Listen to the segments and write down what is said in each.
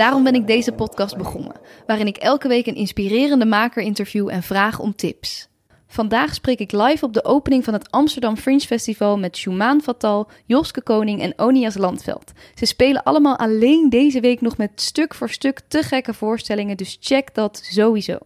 Daarom ben ik deze podcast begonnen, waarin ik elke week een inspirerende maker interview en vraag om tips. Vandaag spreek ik live op de opening van het Amsterdam Fringe Festival met Shumaan Fatal, Joske Koning en Onias Landveld. Ze spelen allemaal alleen deze week nog met stuk voor stuk te gekke voorstellingen, dus check dat sowieso.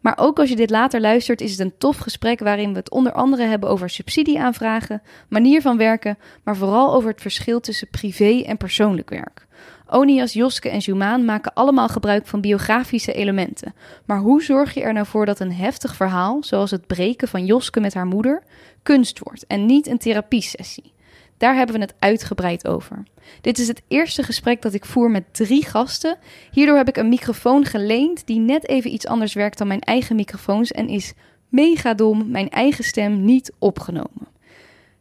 Maar ook als je dit later luistert, is het een tof gesprek waarin we het onder andere hebben over subsidieaanvragen, manier van werken, maar vooral over het verschil tussen privé en persoonlijk werk. Onias, Joske en Jumaan maken allemaal gebruik van biografische elementen. Maar hoe zorg je er nou voor dat een heftig verhaal, zoals het breken van Joske met haar moeder, kunst wordt en niet een therapiesessie? Daar hebben we het uitgebreid over. Dit is het eerste gesprek dat ik voer met drie gasten. Hierdoor heb ik een microfoon geleend die net even iets anders werkt dan mijn eigen microfoons en is mega dom mijn eigen stem niet opgenomen.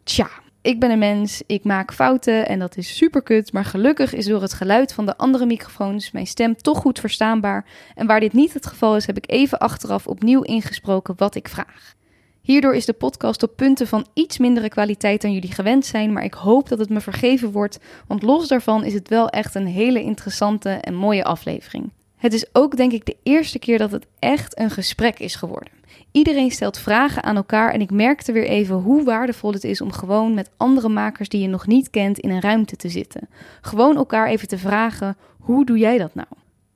Tja, ik ben een mens, ik maak fouten en dat is super kut, maar gelukkig is door het geluid van de andere microfoons mijn stem toch goed verstaanbaar. En waar dit niet het geval is, heb ik even achteraf opnieuw ingesproken wat ik vraag. Hierdoor is de podcast op punten van iets mindere kwaliteit dan jullie gewend zijn, maar ik hoop dat het me vergeven wordt, want los daarvan is het wel echt een hele interessante en mooie aflevering. Het is ook denk ik de eerste keer dat het echt een gesprek is geworden. Iedereen stelt vragen aan elkaar en ik merkte weer even hoe waardevol het is om gewoon met andere makers die je nog niet kent in een ruimte te zitten. Gewoon elkaar even te vragen: hoe doe jij dat nou?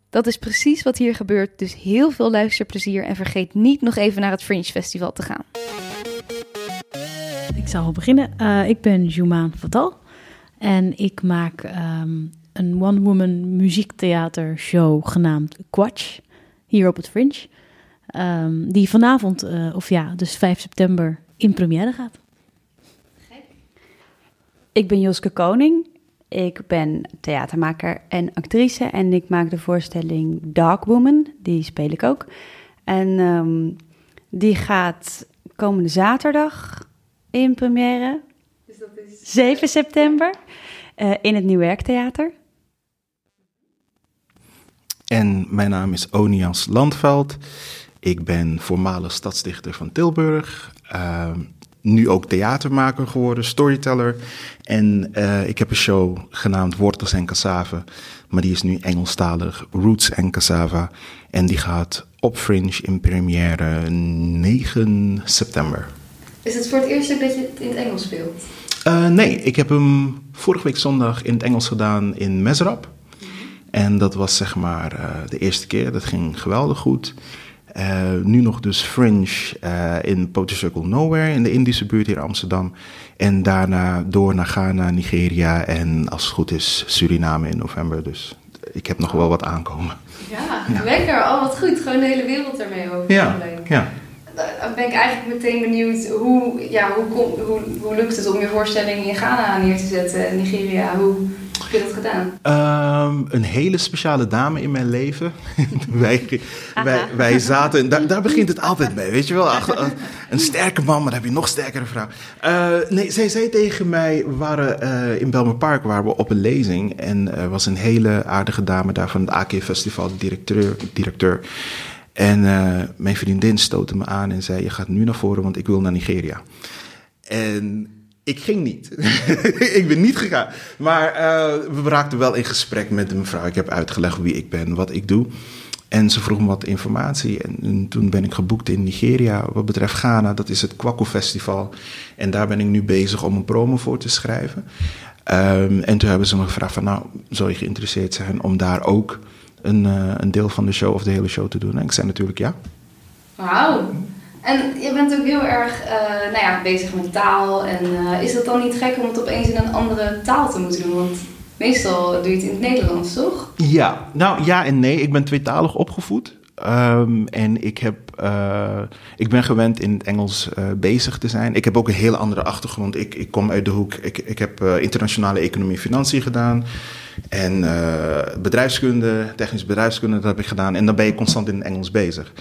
Dat is precies wat hier gebeurt, dus heel veel luisterplezier en vergeet niet nog even naar het Fringe Festival te gaan. Ik zal beginnen. Uh, ik ben Jumaan Fatal en ik maak um, een one-woman muziektheater show genaamd Quatsch hier op het Fringe. Um, die vanavond, uh, of ja, dus 5 september in première gaat. Gek. Ik ben Joske Koning. Ik ben theatermaker en actrice en ik maak de voorstelling Dark Woman. Die speel ik ook. En um, die gaat komende zaterdag in première. Dus dat is 7 september uh, in het Nieuwwerktheater. En mijn naam is Onias Landveld. Ik ben voormalig stadsdichter van Tilburg. Uh, nu ook theatermaker geworden, storyteller. En uh, ik heb een show genaamd Wortels en Cassave. Maar die is nu Engelstalig, Roots en Cassava. En die gaat op Fringe in première 9 september. Is het voor het eerst dat je het in het Engels speelt? Uh, nee, ik heb hem vorige week zondag in het Engels gedaan in Mesrap. Mm -hmm. En dat was zeg maar uh, de eerste keer. Dat ging geweldig goed. Uh, nu nog dus Fringe uh, in Poetry Circle Nowhere in de Indische buurt hier in Amsterdam. En daarna door naar Ghana, Nigeria en als het goed is Suriname in november. Dus ik heb nog wel wat aankomen. Ja, ja. lekker. Oh, wat goed. Gewoon de hele wereld ermee over. Ja, ja. Dan ben ik eigenlijk meteen benieuwd hoe, ja, hoe, kom, hoe, hoe lukt het om je voorstelling in Ghana neer te zetten, Nigeria? Hoe heb je dat gedaan? Um, een hele speciale dame in mijn leven. wij, wij, wij zaten, daar, daar begint het altijd mee, weet je wel. Ach, een sterke man, maar dan heb je nog sterkere vrouw. Uh, nee, zij zei tegen mij, we waren uh, in Belmer Park waren we op een lezing. En er was een hele aardige dame daar van het AK Festival, de directeur. directeur. En uh, mijn vriendin stootte me aan en zei: Je gaat nu naar voren, want ik wil naar Nigeria. En ik ging niet. ik ben niet gegaan. Maar uh, we raakten wel in gesprek met de mevrouw. Ik heb uitgelegd wie ik ben, wat ik doe. En ze vroeg me wat informatie. En, en, toen ben ik geboekt in Nigeria. Wat betreft Ghana, dat is het Kwaku Festival. En daar ben ik nu bezig om een promo voor te schrijven. Um, en toen hebben ze me gevraagd: van, Nou, zou je geïnteresseerd zijn om daar ook een, uh, een deel van de show of de hele show te doen? En ik zei natuurlijk ja. Wauw. En je bent ook heel erg uh, nou ja, bezig met taal. En uh, is het dan niet gek om het opeens in een andere taal te moeten doen? Want meestal doe je het in het Nederlands, toch? Ja, nou ja en nee. Ik ben tweetalig opgevoed. Um, en ik, heb, uh, ik ben gewend in het Engels bezig te zijn. Ik heb ook een hele andere achtergrond. Ik, ik kom uit de hoek. Ik, ik heb internationale economie en financiën gedaan. En bedrijfskunde, technische bedrijfskunde, dat heb ik gedaan. En dan ben je constant in het Engels bezig.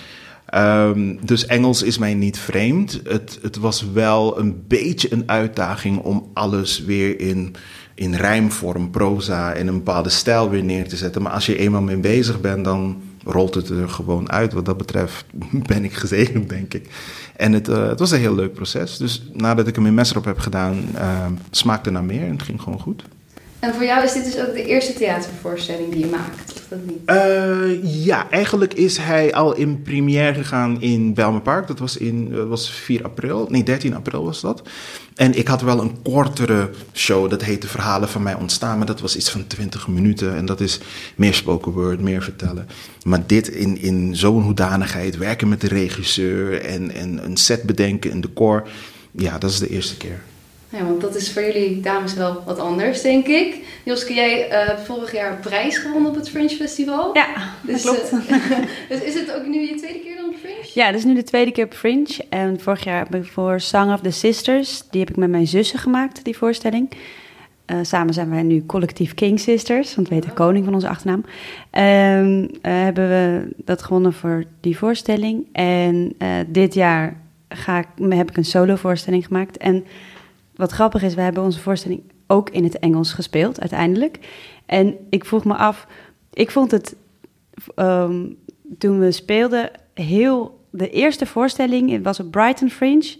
Ehm, dus Engels is mij niet vreemd. Het, het was wel een beetje een uitdaging om alles weer in, in rijmvorm, proza en een bepaalde stijl weer neer te zetten. Maar als je eenmaal mee bezig bent, dan rolt het er gewoon uit. Wat dat betreft ben ik gezegend, denk ik. En het, uh, het was een heel leuk proces. Dus nadat ik hem in Messerop heb gedaan, uh, smaakte naar meer en het ging gewoon goed. En voor jou is dit dus ook de eerste theatervoorstelling die je maakt, Uh, ja, eigenlijk is hij al in première gegaan in Belmer Park. Dat was, in, dat was 4 april, nee 13 april was dat. En ik had wel een kortere show, dat heette Verhalen van mij ontstaan. Maar dat was iets van 20 minuten en dat is meer spoken word, meer vertellen. Maar dit in, in zo'n hoedanigheid, werken met de regisseur en, en een set bedenken, een decor. Ja, dat is de eerste keer. Ja, want dat is voor jullie dames wel wat anders, denk ik. Joske, jij uh, vorig jaar prijs gewonnen op het Fringe Festival. Ja, dus, dat klopt. Uh, dus is het ook nu je tweede keer dan op Fringe? Ja, dit is nu de tweede keer op Fringe. En vorig jaar heb ik voor Song of the Sisters, die heb ik met mijn zussen gemaakt, die voorstelling. Uh, samen zijn wij nu collectief King Sisters, want we weten koning van onze achternaam. Uh, hebben we dat gewonnen voor die voorstelling. En dit jaar ga ik, heb ik een solo voorstelling gemaakt. En wat grappig is, we hebben onze voorstelling ook in het Engels gespeeld uiteindelijk. En ik vroeg me af, ik vond het um, toen we speelden heel. De eerste voorstelling was op Brighton Fringe.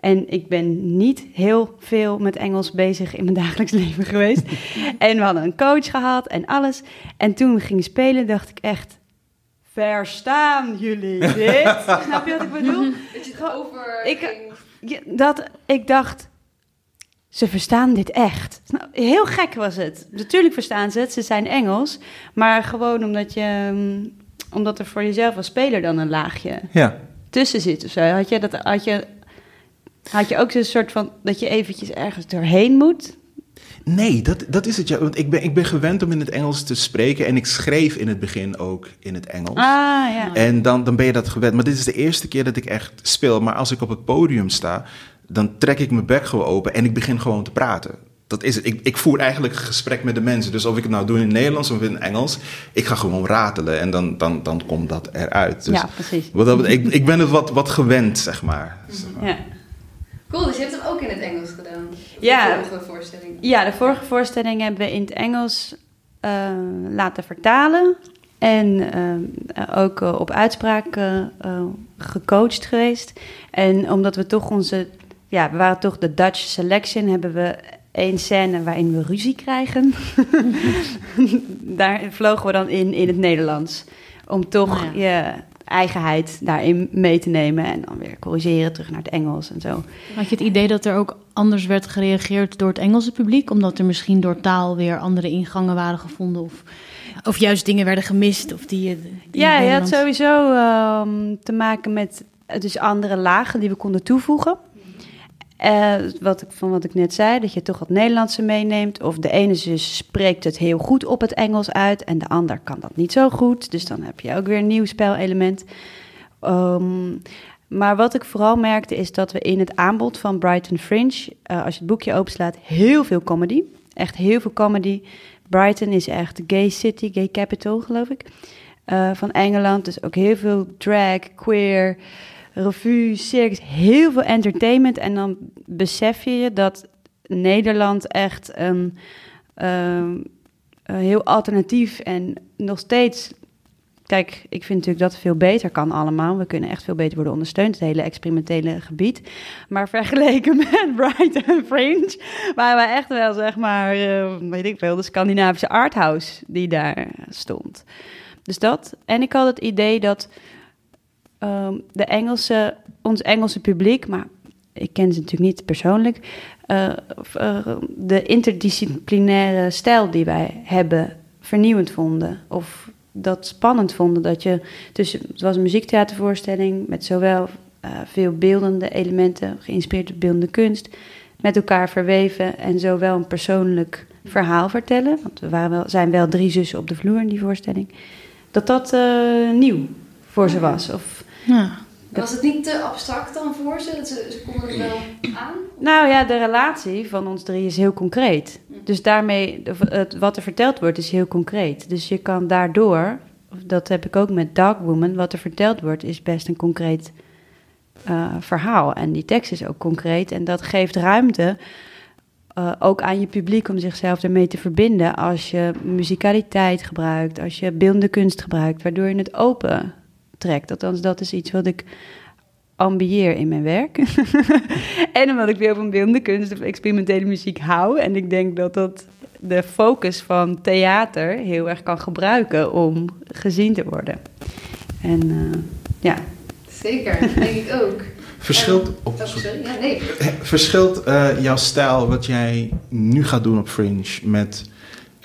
En ik ben niet heel veel met Engels bezig in mijn dagelijks leven geweest. en we hadden een coach gehad en alles. En toen we gingen spelen, dacht ik echt. Verstaan jullie dit? Snap je wat ik bedoel? Het over. Ik, dat, ik dacht, ze verstaan dit echt. Nou, heel gek was het. Natuurlijk verstaan ze het, ze zijn Engels. Maar gewoon omdat, je, mm, omdat er voor jezelf als speler dan een laagje ja. tussen zit of zo. Had je, dat, had, je, had je ook zo'n soort van dat je eventjes ergens doorheen moet? Nee, dat, dat is het. Ja. Want ik ben, ik ben gewend om in het Engels te spreken. En ik schreef in het begin ook in het Engels. Ah, ja. En dan, dan ben je dat gewend. Maar dit is de eerste keer dat ik echt speel. Maar als ik op het podium sta, dan trek ik mijn bek gewoon open en ik begin gewoon te praten. Dat is het. Ik, ik voer eigenlijk een gesprek met de mensen. Dus of ik het nou doe in het Nederlands of in het Engels, ik ga gewoon ratelen en dan, dan, dan komt dat eruit. Dus ja, precies. Wat, ik, ik ben het wat, wat gewend, zeg maar. Ja. Cool, dus je hebt het ook in het Engels gedaan? Ja. De vorige voorstelling? Ja, de vorige voorstelling hebben we in het Engels uh, laten vertalen. En uh, ook uh, op uitspraak gecoacht geweest. En omdat we toch onze ja, we waren toch de Dutch Selection, hebben we één scène waarin we ruzie krijgen. Daar vlogen we dan in in het Nederlands. Om toch Oh ja. je eigenheid daarin mee te nemen en dan weer corrigeren terug naar het Engels en zo. Had je het idee dat er ook anders werd gereageerd door het Engelse publiek? Omdat er misschien door taal weer andere ingangen waren gevonden? Of, of juist dingen werden gemist? Of die, die Ja, je had sowieso ehm, te maken met eh, dus andere lagen die we konden toevoegen. Eh, wat ik, van wat ik net zei, dat je toch het Nederlandse meeneemt. Of de ene zus spreekt het heel goed op het Engels uit en de ander kan dat niet zo goed. Dus dan heb je ook weer een nieuw spelelement. Ehm, maar wat ik vooral merkte is dat we in het aanbod van Brighton Fringe, eh, als je het boekje openslaat, heel veel comedy. Echt heel veel comedy. Brighton is echt de gay city, gay capital geloof ik, eh, van Engeland. Dus ook heel veel drag, queer, revue, circus, heel veel entertainment. En dan besef je dat Nederland echt een ehm, een heel alternatief en nog steeds. Kijk, ik vind natuurlijk dat veel beter kan allemaal. We kunnen echt veel beter worden ondersteund, het hele experimentele gebied. Maar vergeleken met Brighton Fringe, waren we echt wel, zeg maar, eh, weet ik veel, de Scandinavische arthouse die daar stond. Dus dat. En ik had het idee dat ehm, de Engelse, ons Engelse publiek, maar ik ken ze natuurlijk niet persoonlijk, eh, eh, de interdisciplinaire stijl die wij hebben vernieuwend vonden. Of dat spannend vonden dat je tussen, het was een muziektheatervoorstelling met zowel eh, veel beeldende elementen, geïnspireerd op beeldende kunst, met elkaar verweven en zowel een persoonlijk verhaal vertellen. Want we waren wel, zijn wel drie zussen op de vloer in die voorstelling. Dat dat nieuw voor ze was. Of, Ja. Was het niet te abstract dan voor ze? Dat ze, ze konden het wel aan? Nou ja, de relatie van ons drie is heel concreet. Dus daarmee, het, wat er verteld wordt, is heel concreet. Dus je kan daardoor dat heb ik ook met Dark Woman, wat er verteld wordt, is best een concreet uh, verhaal. En die tekst is ook concreet en dat geeft ruimte uh, ook aan je publiek om zichzelf ermee te verbinden als je muzikaliteit gebruikt, als je beeldende kunst gebruikt, waardoor je het open trekt. Althans, dat is iets wat ik ambieer in mijn werk. en omdat ik veel van beeldende kunst of experimentele muziek hou. En ik denk dat dat de focus van theater heel erg kan gebruiken om gezien te worden. En uh, ja. Zeker, denk ik ook. Verschilt, oh, sorry. Ja, nee. Verschilt uh, jouw stijl, wat jij nu gaat doen op Fringe, met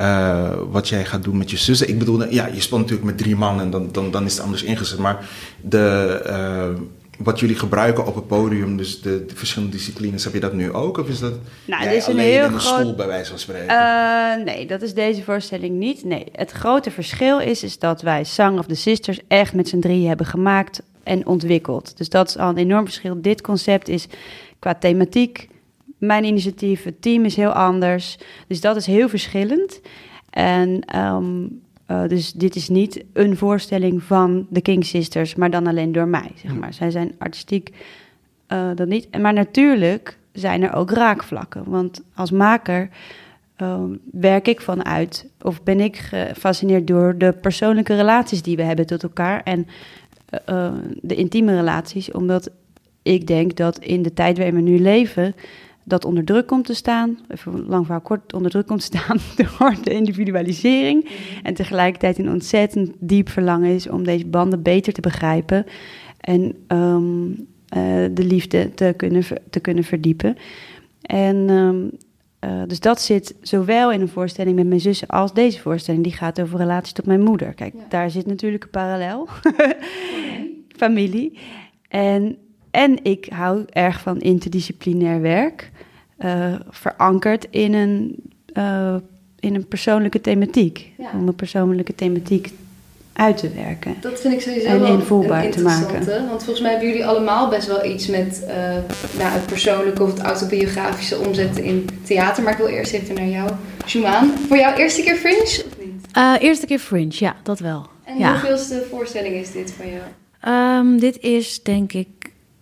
uh, wat jij gaat doen met je zussen? Ik bedoel, ja, je speelt natuurlijk met drie man en dan, dan, dan is het anders ingezet. Maar de, wat jullie gebruiken op het podium, dus de, de, verschillende disciplines, heb je dat nu ook? Of is dat nou, is een heel in de groot... stoel, bij wijze van spreken? Uh, nee, dat is deze voorstelling niet. Nee, het grote verschil is, is dat wij Song of the Sisters echt met z'n drieën hebben gemaakt en ontwikkeld. Dus dat is al een enorm verschil. Dit concept is qua thematiek, mijn initiatief, het team is heel anders. Dus dat is heel verschillend. En um, uh, dus dit is niet een voorstelling van de King Sisters, maar dan alleen door mij, zeg maar. Zij zijn artistiek uh, dat niet. Maar natuurlijk zijn er ook raakvlakken. Want als maker uh, werk ik vanuit, of ben ik gefascineerd door de persoonlijke relaties die we hebben tot elkaar en de intieme relaties, omdat ik denk dat in de tijd waarin we nu leven, dat onder druk komt te staan, even lang verhaal kort, onder druk komt te staan door de individualisering. En tegelijkertijd een ontzettend diep verlangen is om deze banden beter te begrijpen en um, uh, de liefde te kunnen, te kunnen verdiepen. En um, uh, dus dat zit zowel in een voorstelling met mijn zussen als deze voorstelling. Die gaat over relatie tot mijn moeder. Kijk, ja. daar zit natuurlijk een parallel. Familie. En, en ik hou erg van interdisciplinair werk uh, verankerd in een, uh, in een persoonlijke thematiek. Ja. Om een persoonlijke thematiek uit te werken. Dat vind ik sowieso en wel invoelbaar te maken. Want volgens mij hebben jullie allemaal best wel iets met uh, nou, het persoonlijke of het autobiografische omzetten in theater. Maar ik wil eerst even naar jou, Jumaan. Voor jou eerste keer Fringe of niet? Uh, eerste keer Fringe, ja, dat wel. En ja. hoeveelste voorstelling is dit van jou? Um, dit is denk ik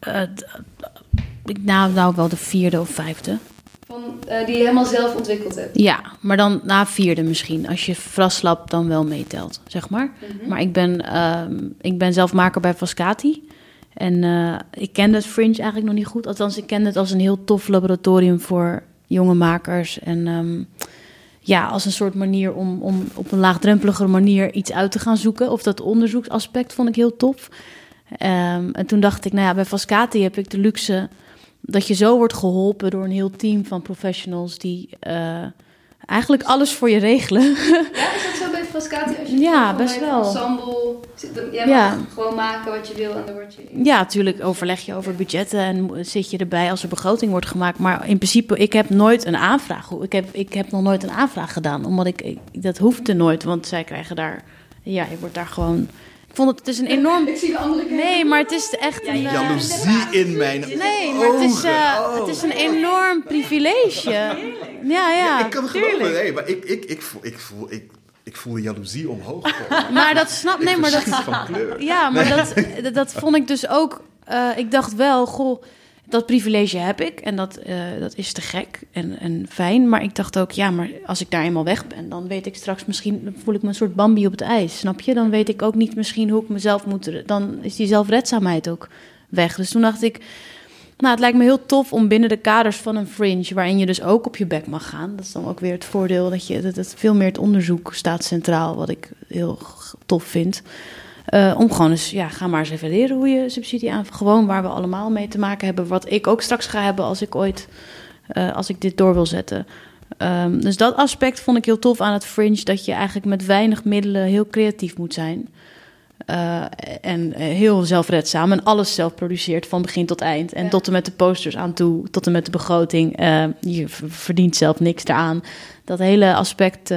uh, nou, nou wel de vierde of vijfde. Van, uh, die je helemaal zelf ontwikkeld hebt? Ja, maar dan na vierde misschien. Als je Fraslap dan wel meetelt, zeg maar. Mm -hmm. Maar ik ben, uh, ik ben zelf maker bij Vascati. En uh, ik kende het Fringe eigenlijk nog niet goed. Althans, ik kende het als een heel tof laboratorium voor jonge makers. En um, ja, als een soort manier om, om op een laagdrempelige manier iets uit te gaan zoeken. Of dat onderzoeksaspect vond ik heel tof. Um, en toen dacht ik, nou ja, bij Vascati heb ik de luxe dat je zo wordt geholpen door een heel team van professionals die uh, eigenlijk alles voor je regelen. Ja, is dat zo bij Frascati? Als je ja, best wel. ensemble, jij ja. mag gewoon maken wat je wil en dan word je... Ja, natuurlijk overleg je over budgetten en zit je erbij als er begroting wordt gemaakt. Maar in principe, ik heb nooit een aanvraag. Ik heb, ik heb nog nooit een aanvraag gedaan, omdat ik, ik dat hoefde nooit, want zij krijgen daar... Ja, je wordt daar gewoon ik vond het, het is een enorm. Ik zie de andere Nee, maar het is echt een. Uh... Jaloezie in mijn. Nee, maar het is, uh, oh. het is een enorm privilege. Ja, ja. ja ik kan het geloven. Nee, maar ik, ik, ik, voel, ik, voel, ik, ik voel jaloezie omhoog komen. Maar dat snap. Nee, maar dat. Van kleur. Ja, maar dat, dat vond ik dus ook. Uh, ik dacht wel, goh dat privilege heb ik en dat, uh, dat is te gek en, en fijn. Maar ik dacht ook, ja, maar als ik daar eenmaal weg ben, dan weet ik straks misschien, voel ik me een soort Bambi op het ijs, snap je? Dan weet ik ook niet misschien hoe ik mezelf moet, dan is die zelfredzaamheid ook weg. Dus toen dacht ik, nou, het lijkt me heel tof om binnen de kaders van een fringe, waarin je dus ook op je bek mag gaan. Dat is dan ook weer het voordeel dat je, dat veel meer het onderzoek staat centraal, wat ik heel tof vind. Uh, om gewoon eens, ja, ga maar eens even leren hoe je subsidie aan. Gewoon waar we allemaal mee te maken hebben. Wat ik ook straks ga hebben als ik ooit, uh, als ik dit door wil zetten. Um, dus dat aspect vond ik heel tof aan het Fringe. Dat je eigenlijk met weinig middelen heel creatief moet zijn. Uh, en heel zelfredzaam en alles zelf produceert van begin tot eind. En ja. tot en met de posters aan toe, tot en met de begroting. je verdient zelf niks eraan. Dat hele aspect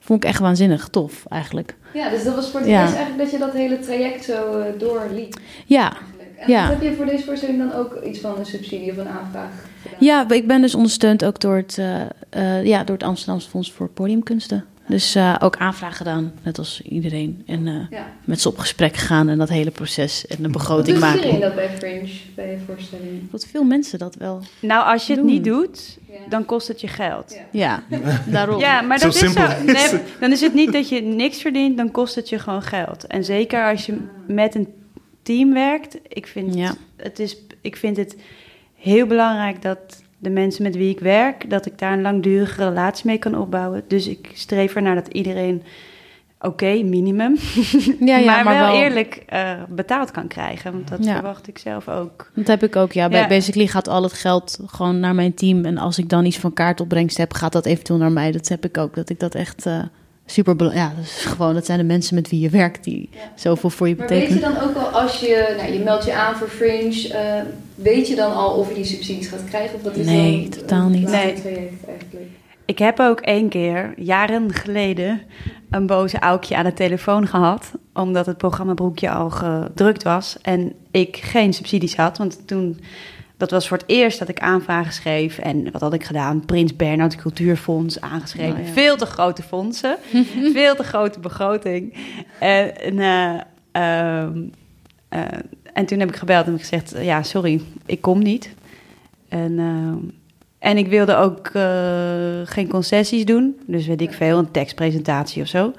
vond ik echt waanzinnig tof eigenlijk. Ja, dus dat was voor het ja. eerst eigenlijk dat je dat hele traject zo uh, doorliep. Ja. En ja. heb je voor deze voorstelling dan ook iets van een subsidie of een aanvraag gedaan? Ja, ik ben dus ondersteund ook door het, uh, uh, ja, door het Amsterdamse Fonds voor Podiumkunsten. Dus uh, ook aanvraag gedaan, net als iedereen. En uh, Ja. met ze op gesprek gegaan en dat hele proces en de begroting Doet maken. iedereen dat bij Fringe, bij je voorstelling? Dat veel mensen dat wel. Nou, als je het niet doet, Ja. dan kost het je geld. Ja. Ja, daarom. Ja, maar Zo dat is zo. is Nee, het. dan is het niet dat je niks verdient, dan kost het je gewoon geld. En zeker als je met een team werkt, ik vind, Ja. het, is, ik vind het heel belangrijk dat de mensen met wie ik werk, dat ik daar een langdurige relatie mee kan opbouwen. Dus ik streef ernaar dat iedereen, oké, minimum, Ja, ja, maar, maar wel, wel- eerlijk eh, betaald kan krijgen. Want dat Ja. verwacht ik zelf ook. Dat heb ik ook, ja. Bij Ja. Basically gaat al het geld gewoon naar mijn team. En als ik dan iets van kaartopbrengst heb, gaat dat eventueel naar mij. Dat heb ik ook, dat ik dat echt eh, super... Ja, dat is gewoon, dat zijn de mensen met wie je werkt die Ja. zoveel voor je Maar weet je dan ook al, als je, nou, je meldt je aan voor Fringe, eh, weet je dan al of je die subsidies gaat krijgen? Of wat is Nee, dan totaal niet. Nee. Ik heb ook één keer, jaren geleden, een boze aukje aan de telefoon gehad. Omdat het programma Broekje al gedrukt was. En ik geen subsidies had. Want toen, dat was voor het eerst dat ik aanvragen schreef. En wat had ik gedaan? Prins Bernhard Cultuurfonds aangeschreven. Oh ja. Veel te grote fondsen. veel te grote begroting. En, en, eh, ehm, eh, en toen heb ik gebeld en heb ik gezegd... Ja, sorry, ik kom niet. En... ehm, en ik wilde ook eh, geen concessies doen. Dus weet ik veel, een tekstpresentatie of zo.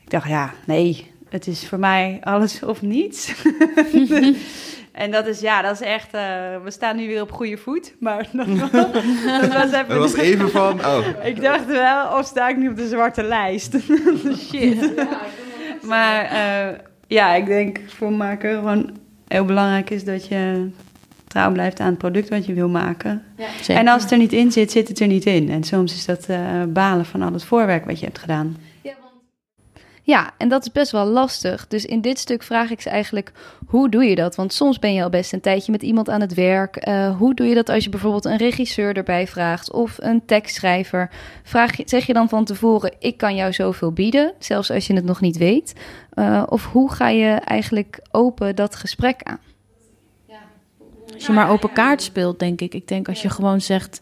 Ik dacht, ja, nee, het is voor mij alles of niets. en dat is, ja, dat is echt... eh, we staan nu weer op goede voet. Maar dat, was- dat was even... Was even van, oh, Ik dacht wel, of sta ik nu op de zwarte lijst? Shit. Maar eh, ja, ik denk voor maken gewoon heel belangrijk is dat je trouw blijft aan het product wat je wil maken. Zeker. En als het er niet in zit, zit het er niet in. En soms is dat eh, balen van al het voorwerk wat je hebt gedaan. Ja, en dat is best wel lastig. Dus in dit stuk vraag ik ze eigenlijk, hoe doe je dat? Want soms ben je al best een tijdje met iemand aan het werk. Eh, hoe doe je dat als je bijvoorbeeld een regisseur erbij vraagt of een tekstschrijver? Vraag zeg je dan van tevoren, ik kan jou zoveel bieden, zelfs als je het nog niet weet? Eh, of hoe ga je eigenlijk open dat gesprek aan? Als je maar open kaart speelt, denk ik. Ik denk als je gewoon zegt...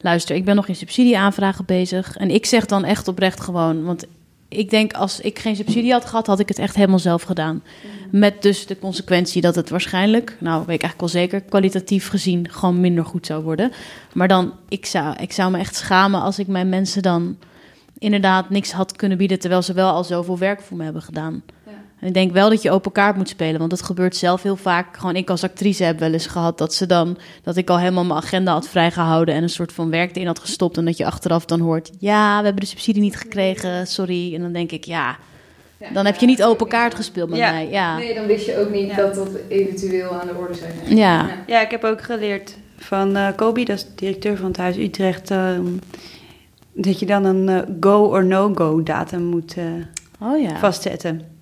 luister, ik ben nog in subsidieaanvragen bezig. En ik zeg dan echt oprecht gewoon... want ik denk als ik geen subsidie had gehad... had ik het echt helemaal zelf gedaan. Met dus de consequentie dat het waarschijnlijk... nou, weet ik eigenlijk wel zeker... kwalitatief gezien gewoon minder goed zou worden. Maar dan, ik zou, ik zou me echt schamen... als ik mijn mensen dan inderdaad niks had kunnen bieden... terwijl ze wel al zoveel werk voor me hebben gedaan. En ik denk wel dat je open kaart moet spelen, want dat gebeurt zelf heel vaak. Gewoon ik als actrice heb wel eens gehad dat ze dan dat ik al helemaal mijn agenda had vrijgehouden en een soort van werk erin had gestopt en dat je achteraf dan hoort, ja, we hebben de subsidie niet gekregen, sorry. En dan denk ik, ja, dan heb je niet open kaart gespeeld met Ja. mij. Ja, Nee, dan wist je ook niet Ja. dat dat eventueel aan de orde zou zijn. Ja. Ja, ik heb ook geleerd van eh Kobi, dat is de directeur van het Huis Utrecht... ehm, dat je dan een eh, go or no-go datum moet eh, oh ja. vastzetten.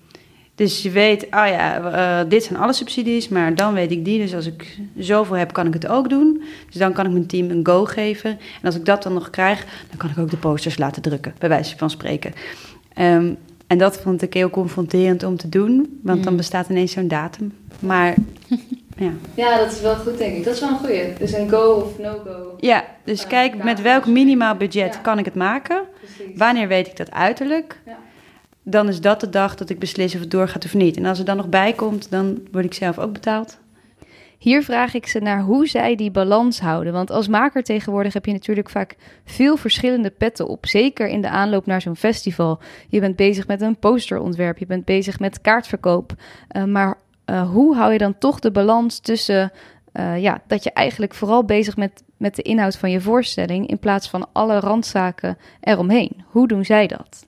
Dus je weet, oh ja, eh, dit zijn alle subsidies, maar dan weet ik die. Dus als ik zoveel heb, kan ik het ook doen. Dus dan kan ik mijn team een go geven. En als ik dat dan nog krijg, dan kan ik ook de posters laten drukken, bij wijze van spreken. Ehm, en dat vond ik heel confronterend om te doen, want dan Mm. bestaat ineens zo'n datum. Maar ja. Ja, dat is wel goed, denk ik. Dat is wel een goeie. Dus een go of no-go. ja, dus kijk, met welk minimaal budget Ja. kan ik het maken? Precies. Wanneer weet ik dat uiterlijk? Ja. Dan is dat de dag dat ik beslis of het doorgaat of niet. En als er dan nog bij komt, dan word ik zelf ook betaald. Hier vraag ik ze naar hoe zij die balans houden. Want als maker tegenwoordig heb je natuurlijk vaak veel verschillende petten op. Zeker in de aanloop naar zo'n festival. Je bent bezig met een posterontwerp, je bent bezig met kaartverkoop. Uh, maar uh, hoe hou je dan toch de balans tussen uh, ja, dat je eigenlijk vooral bezig bent met de inhoud van je voorstelling in plaats van alle randzaken eromheen? Hoe doen zij dat?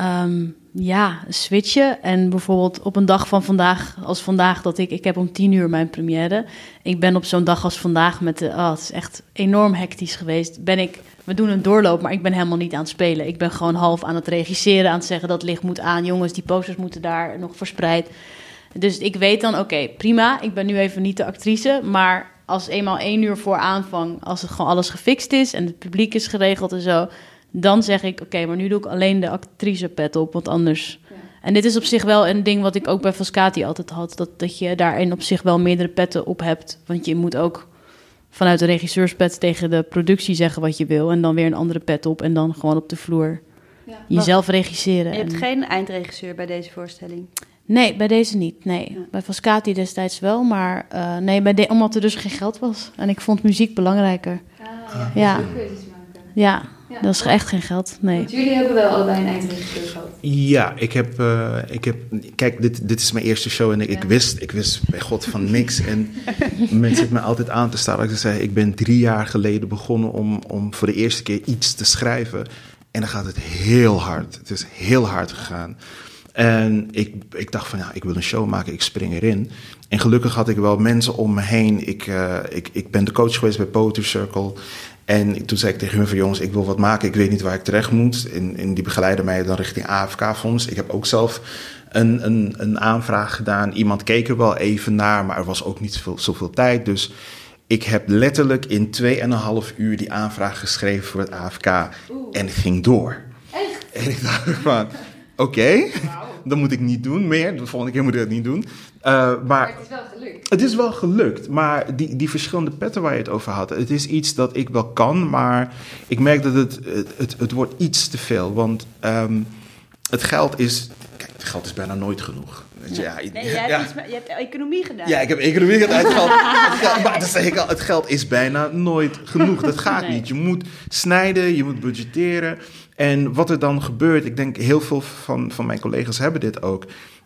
Um, ja, switchen. En bijvoorbeeld op een dag van vandaag, als vandaag, dat ik, ik heb om tien uur mijn première. Ik ben op zo'n dag als vandaag met de, oh, het is echt enorm hectisch geweest. Ben ik, we doen een doorloop, maar ik ben helemaal niet aan het spelen. Ik ben gewoon half aan het regisseren, aan het zeggen dat licht moet aan. Jongens, die posters moeten daar nog verspreid. Dus ik weet dan, oké, prima. Ik ben nu even niet de actrice, maar als eenmaal één uur voor aanvang, als het gewoon alles gefixt is en het publiek is geregeld en zo, dan zeg ik, oké, okay, maar nu doe ik alleen de actrice pet op, want anders... Ja. En dit is op zich wel een ding wat ik ook bij Vascati altijd had, dat, dat je daarin op zich wel meerdere petten op hebt. Want je moet ook vanuit de regisseurspet tegen de productie zeggen wat je wil. En dan weer een andere pet op. En dan gewoon op de vloer Ja. jezelf regisseren. Je hebt En- geen eindregisseur bij deze voorstelling. Nee, bij deze niet. Nee. Ja. Bij Vascati destijds wel, maar eh, nee, bij de, omdat er dus geen geld was. En ik vond muziek belangrijker. Ja. Ja, Ja. Dat is echt geen geld. Nee. Want jullie hebben wel allebei een eindregisseur gehad. Ja, ik heb, eh, ik heb kijk, dit, dit is mijn eerste show en ik, ik wist, ik wist bij God van niks. En mensen zitten me altijd aan te staan. Ik zei, ik ben drie jaar geleden begonnen om, om voor de eerste keer iets te schrijven. En dan gaat het heel hard. Het is heel hard gegaan. En ik, ik dacht van, ja, ik wil een show maken, ik spring erin. En gelukkig had ik wel mensen om me heen. Ik, eh, ik, ik ben de coach geweest bij Poetry Circle. En toen zei ik tegen hun van, jongens, ik wil wat maken. Ik weet niet waar ik terecht moet. En, en die begeleiden mij dan richting AFK-fonds. Ik heb ook zelf een, een, een aanvraag gedaan. Iemand keek er wel even naar, maar er was ook niet zoveel, zoveel tijd. Dus ik heb letterlijk in 2,5 uur die aanvraag geschreven voor het AFK. En het ging door. Echt? En ik dacht van, oké, dat moet ik niet doen meer. De volgende keer moet ik dat niet doen. Uh, maar het is wel gelukt. het is wel gelukt, maar die, die verschillende petten waar je het over had, het is iets dat ik wel kan, maar ik merk dat het, het, het, het wordt iets te veel. Want um, het geld is, kijk, het geld is bijna nooit genoeg. Weet je, ja. Ja, nee, jij ja. hebt, iets, je hebt economie gedaan. Ja, ik heb economie gedaan. Het geld, het geld, maar dat zeg ik al, het geld is bijna nooit genoeg. Dat gaat Nee. niet. Je moet snijden, je moet budgetteren. En wat er dan gebeurt, ik denk heel veel van, van mijn collega's hebben dit ook.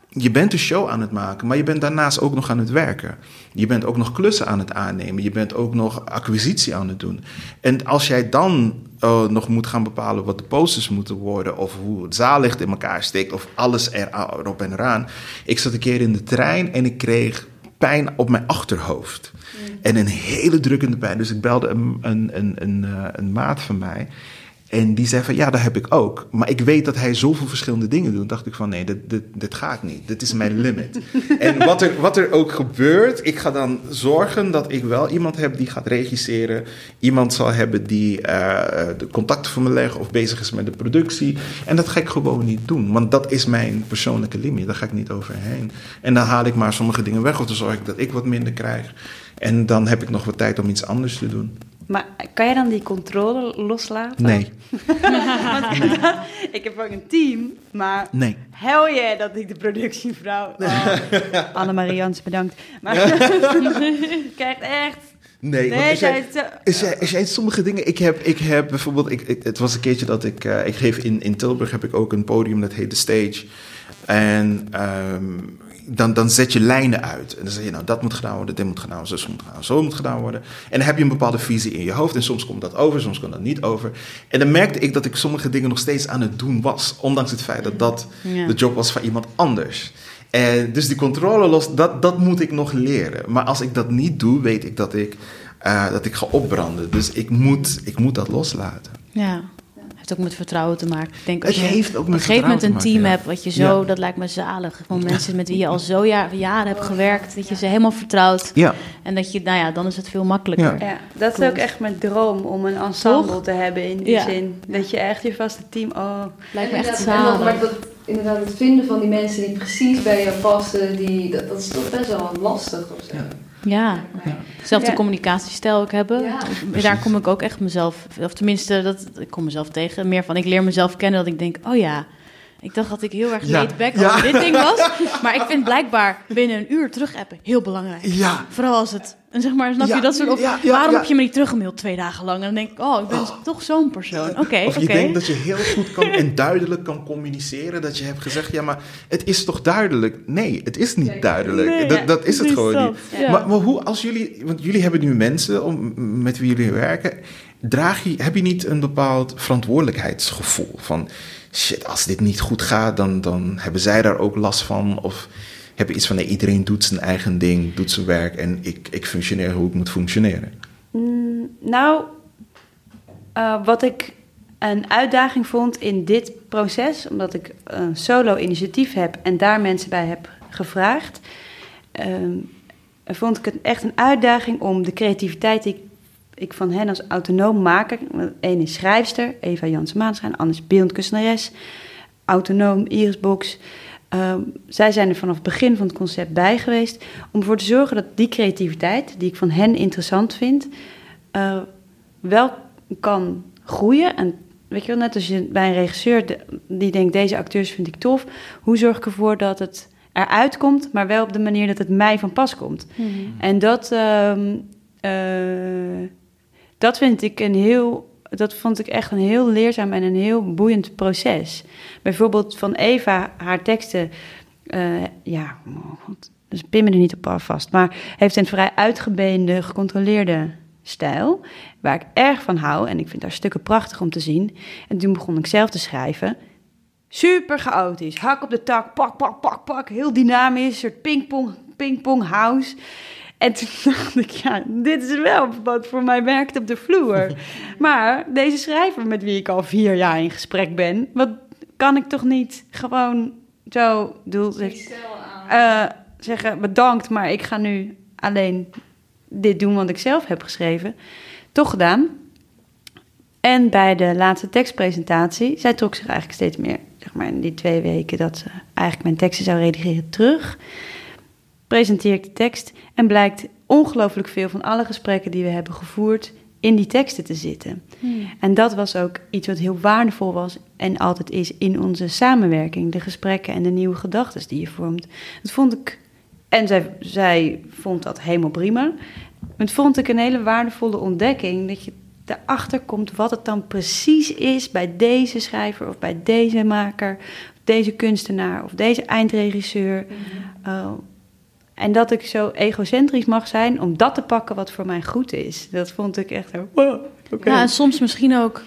Je bent een show aan het maken, maar je bent daarnaast ook nog aan het werken. Je bent ook nog klussen aan het aannemen. Je bent ook nog acquisitie aan het doen. En als jij dan uh, nog moet gaan bepalen wat de posters moeten worden, of hoe het zaallicht in elkaar steekt, of alles er, erop en eraan. Ik zat een keer in de trein en ik kreeg pijn op mijn achterhoofd. Mm. En een hele drukkende pijn. Dus ik belde een, een, een, een, een maat van mij. En die zei van, ja, dat heb ik ook. Maar ik weet dat hij zoveel verschillende dingen doet. dacht ik van, nee, dit, dit, dit gaat niet. Dit is mijn limit. en wat er, wat er ook gebeurt, ik ga dan zorgen dat ik wel iemand heb die gaat regisseren. Iemand zal hebben die uh, de contacten voor me legt of bezig is met de productie. En dat ga ik gewoon niet doen. Want dat is mijn persoonlijke limiet. Daar ga ik niet overheen. En dan haal ik maar sommige dingen weg. Of dan zorg ik dat ik wat minder krijg. En dan heb ik nog wat tijd om iets anders te doen. Maar kan je dan die controle loslaten? Nee. Want ik heb ook een team, maar nee. hel je dat ik de productievrouw... Oh, Annemarie Jans, bedankt. Maar je krijgt echt... Nee, Nee, want als jij, zij- als jij, als jij sommige dingen... Ik heb, ik heb bijvoorbeeld... Ik, ik- het was een keertje dat ik... eh, ik geef in, in Tilburg heb ik ook een podium dat heet The Stage. En ehm, dan, dan zet je lijnen uit. En dan zeg je, nou, dat moet gedaan worden, dit moet gedaan worden, zo moet gedaan worden, zo moet gedaan worden. En dan heb je een bepaalde visie in je hoofd. En soms komt dat over, soms komt dat niet over. En dan merkte ik dat ik sommige dingen nog steeds aan het doen was. Ondanks het feit dat dat Ja. de job was van iemand anders. En dus die controle los, dat, dat moet ik nog leren. Maar als ik dat niet doe, weet ik dat ik, eh, dat ik ga opbranden. Dus ik moet, ik moet dat loslaten. Ja. Heeft ook met vertrouwen te maken. Ik denk als je heeft ook op met een gegeven moment een team maken, hebt wat je zo, Ja. dat lijkt me zalig. Gewoon mensen met wie je al zo jaar, jaren hebt gewerkt, dat je ze helemaal vertrouwt. Ja. En dat je, nou ja, dan is het veel makkelijker. Ja. Ja, dat is Klopt. ook echt mijn droom om een ensemble Toch? te hebben in die Ja. zin. Dat je echt je vaste team... Oh, Lijkt me echt dat- zalig. Maar dat, inderdaad, het vinden van die mensen die precies bij jou passen, die, dat, dat is toch best wel lastig of zo. Ja, zelfde Ja. communicatiestijl ook hebben. Ja. Daar kom ik ook echt mezelf, of tenminste, dat, ik kom mezelf tegen. Meer van, ik leer mezelf kennen dat ik denk, oh ja, ik dacht dat ik heel erg laid back Ja. over dit ding was. Maar ik vind blijkbaar binnen een uur terug appen heel belangrijk. Ja. Vooral als het, en zeg maar, snap je dat soort, of ja, ja, waarom heb je me niet teruggemaild twee dagen lang? En dan denk ik, oh, ik ben toch zo'n persoon. Oké, oké. Of je denkt dat je heel goed kan en duidelijk kan communiceren. Dat je hebt gezegd, ja, maar het is toch duidelijk? Nee, het is niet duidelijk. Nee, dat, dat is het gewoon niet. Maar, maar hoe, als jullie, want jullie hebben nu mensen om, met wie jullie werken. Draag je, heb je niet een bepaald verantwoordelijkheidsgevoel? Van, shit, als dit niet goed gaat, dan, dan hebben zij daar ook last van. Of heb je iets van, iedereen doet zijn eigen ding, doet zijn werk. En ik, ik functioneer hoe ik moet functioneren. Mm, nou, eh, wat ik een uitdaging vond in dit proces, omdat ik een solo-initiatief heb en daar mensen bij heb gevraagd, ehm, vond ik het echt een uitdaging om de creativiteit ik van hen als autonoom maker, één is schrijfster, Eva Jans Maanschijn, Anne is beeldend kunstenares, autonoom Iris Box, Ehm, zij zijn er vanaf het begin van het concept bij geweest om ervoor te zorgen dat die creativiteit, die ik van hen interessant vind, uh, wel kan groeien. En weet je wel, net als je bij een regisseur die denkt: deze acteurs vind ik tof, hoe zorg ik ervoor dat het eruit komt, maar wel op de manier dat het mij van pas komt? Mhm. En dat, uh, dat vind ik een heel dat vond ik echt een heel leerzaam en een heel boeiend proces. Bijvoorbeeld van Eva, haar teksten, uh, ja, dus pin me er niet op af vast, maar heeft een vrij uitgebeende, gecontroleerde stijl, waar ik erg van hou en ik vind haar stukken prachtig om te zien. En toen begon ik zelf te schrijven. Super chaotisch, hak op de tak, pak, pak, pak, pak, heel dynamisch, soort pingpong, pingpong house. En toen dacht ik, ja, dit is wel wat voor mij werkt op de vloer. maar deze schrijver met wie ik al vier jaar in gesprek ben, wat kan ik toch niet gewoon zo doel, uh, zeggen bedankt, maar ik ga nu alleen dit doen wat ik zelf heb geschreven. Toch gedaan. En bij de laatste tekstpresentatie, zij trok zich eigenlijk steeds meer, zeg maar in die twee weken dat ze eigenlijk mijn teksten zou redigeren, terug presenteer ik de tekst en blijkt ongelooflijk veel van alle gesprekken die we hebben gevoerd in die teksten te zitten. Hmm. En dat was ook iets wat heel waardevol was en altijd is in onze samenwerking, de gesprekken en de nieuwe gedachten die je vormt. Dat vond ik, en zij, zij vond dat helemaal prima. Het vond ik een hele waardevolle ontdekking dat je erachter komt wat het dan precies is bij deze schrijver of bij deze maker, of deze kunstenaar of deze eindregisseur. Mm en dat ik zo egocentrisch mag zijn om dat te pakken wat voor mij goed is. Dat vond ik echt wow, Ja, en soms misschien ook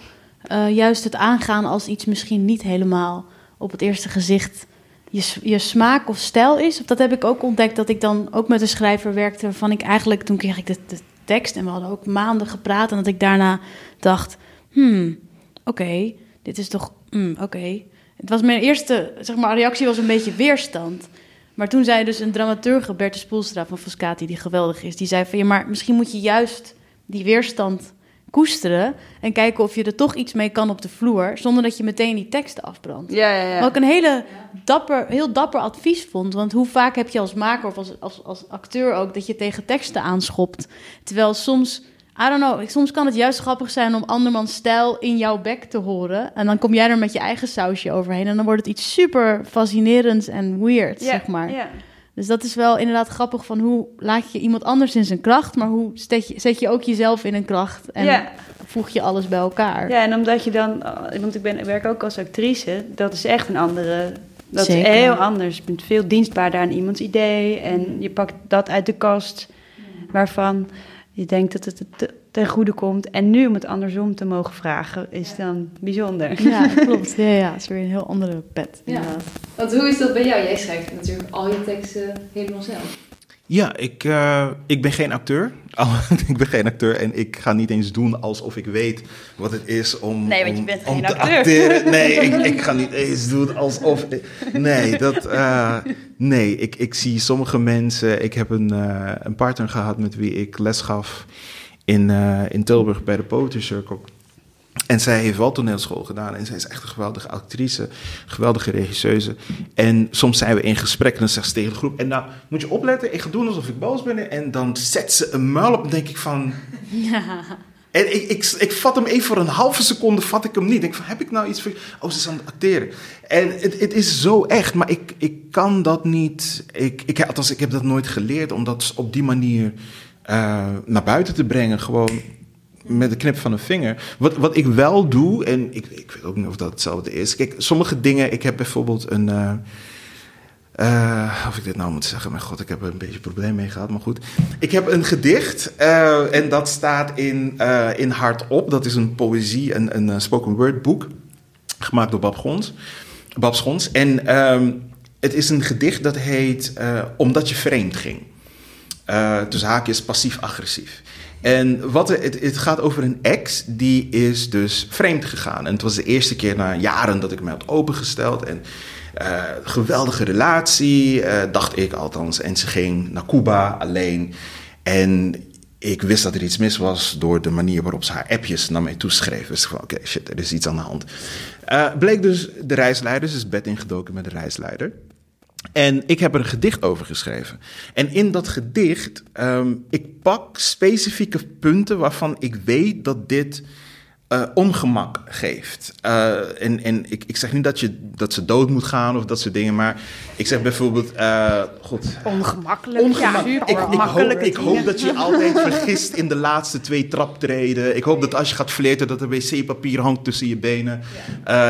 uh, juist het aangaan als iets misschien niet helemaal op het eerste gezicht je, je smaak of stijl is. Dat heb ik ook ontdekt dat ik dan ook met een schrijver werkte waarvan ik eigenlijk, toen kreeg ik de, de tekst en we hadden ook maanden gepraat en dat ik daarna dacht, hmm, oké, dit is toch, hmm, oké. Het was mijn eerste, zeg maar, reactie was een beetje weerstand. Maar toen zei dus een dramaturge, Bertus Spoelstra van Foscati, die geweldig is, die zei van ja, maar misschien moet je juist die weerstand koesteren en kijken of je er toch iets mee kan op de vloer, zonder dat je meteen die teksten afbrandt. Ja, ja, ja. Wat ik een hele dapper, heel dapper advies vond, want hoe vaak heb je als maker of als, als, als acteur ook dat je tegen teksten aanschopt, terwijl soms I don't know. Soms kan het juist grappig zijn om andermans stijl in jouw bek te horen. En dan kom jij er met je eigen sausje overheen. En dan wordt het iets super fascinerends en weird, zeg maar. Yeah. Dus dat is wel inderdaad grappig van hoe laat je iemand anders in zijn kracht, maar hoe zet je, zet je ook jezelf in een kracht en voeg je alles bij elkaar. Ja, en omdat je dan, want ik, ben, ik werk ook als actrice, dat is echt een andere dat is heel anders. Je bent veel dienstbaarder aan iemands idee. En je pakt dat uit de kast waarvan je denkt dat het ten goede komt. En nu om het andersom te mogen vragen, is dan bijzonder. Ja, klopt. Ja, ja, het is weer een heel andere pet. Ja. Want hoe is dat bij jou? Jij schrijft natuurlijk al je teksten helemaal zelf. Ja, ik, uh, ik ben geen acteur. ik ben geen acteur en ik ga niet eens doen alsof ik weet wat het is om, nee, want je bent om, geen acteur. acteren. Nee, ik, ik, ga niet eens doen alsof. Nee, dat, uh, nee ik, ik zie sommige mensen. Ik heb een, uh, een partner gehad met wie ik les gaf in, in Tilburg bij de Poetry Circle. En zij heeft wel toneelschool gedaan. En zij is echt een geweldige actrice, geweldige regisseuse. En soms zijn we in gesprek en dan zegt ze tegen de groep... en nou, moet je opletten, ik ga doen alsof ik boos ben. En dan zet ze een muil op en denk ik van... Ja. En ik, ik, ik vat hem even voor een halve seconde, vat ik hem niet. Ik denk van, heb ik nou iets voor... Oh, ze is aan het acteren. En het, het is zo echt, maar ik, ik kan dat niet... Ik, ik, althans, ik heb dat nooit geleerd om dat op die manier... Uh, naar buiten te brengen. Gewoon met de knip van een vinger. Wat, wat ik wel doe, en ik, ik weet ook niet of dat hetzelfde is. Kijk, sommige dingen, ik heb bijvoorbeeld een. Uh, of ik dit nou moet zeggen, mijn god, ik heb er een beetje probleem mee gehad, maar goed. Ik heb een gedicht uh, en dat staat in, in Hardop. Dat is een poëzie, een, een spoken word boek, gemaakt door Bab Gons. Bab Schons. En um, het is een gedicht dat heet Omdat je vreemd ging. dus haakjes passief-agressief. En wat het, het, gaat over een ex die is dus vreemd gegaan. En het was de eerste keer na jaren dat ik me had opengesteld. En uh, geweldige relatie, uh, dacht ik althans. En ze ging naar Cuba alleen. En ik wist dat er iets mis was door de manier waarop ze haar appjes naar mij toeschreef. Dus van, oké, shit, er is iets aan de hand. Uh, bleek dus de reisleider, ze is bed ingedoken met de reisleider. En ik heb er een gedicht over geschreven. En in dat gedicht, ehm, ik pak specifieke punten waarvan ik weet dat dit uh, ongemak geeft. Uh, en en ik, ik zeg niet dat, je, dat ze dood moet gaan of dat soort dingen, maar ik zeg bijvoorbeeld. Uh, God, ongemakkelijk. Ongemak ja, ik, ik, hoop, ik hoop dat je altijd vergist in de laatste twee traptreden. Ik hoop dat als je gaat flirten, dat er wc-papier hangt tussen je benen.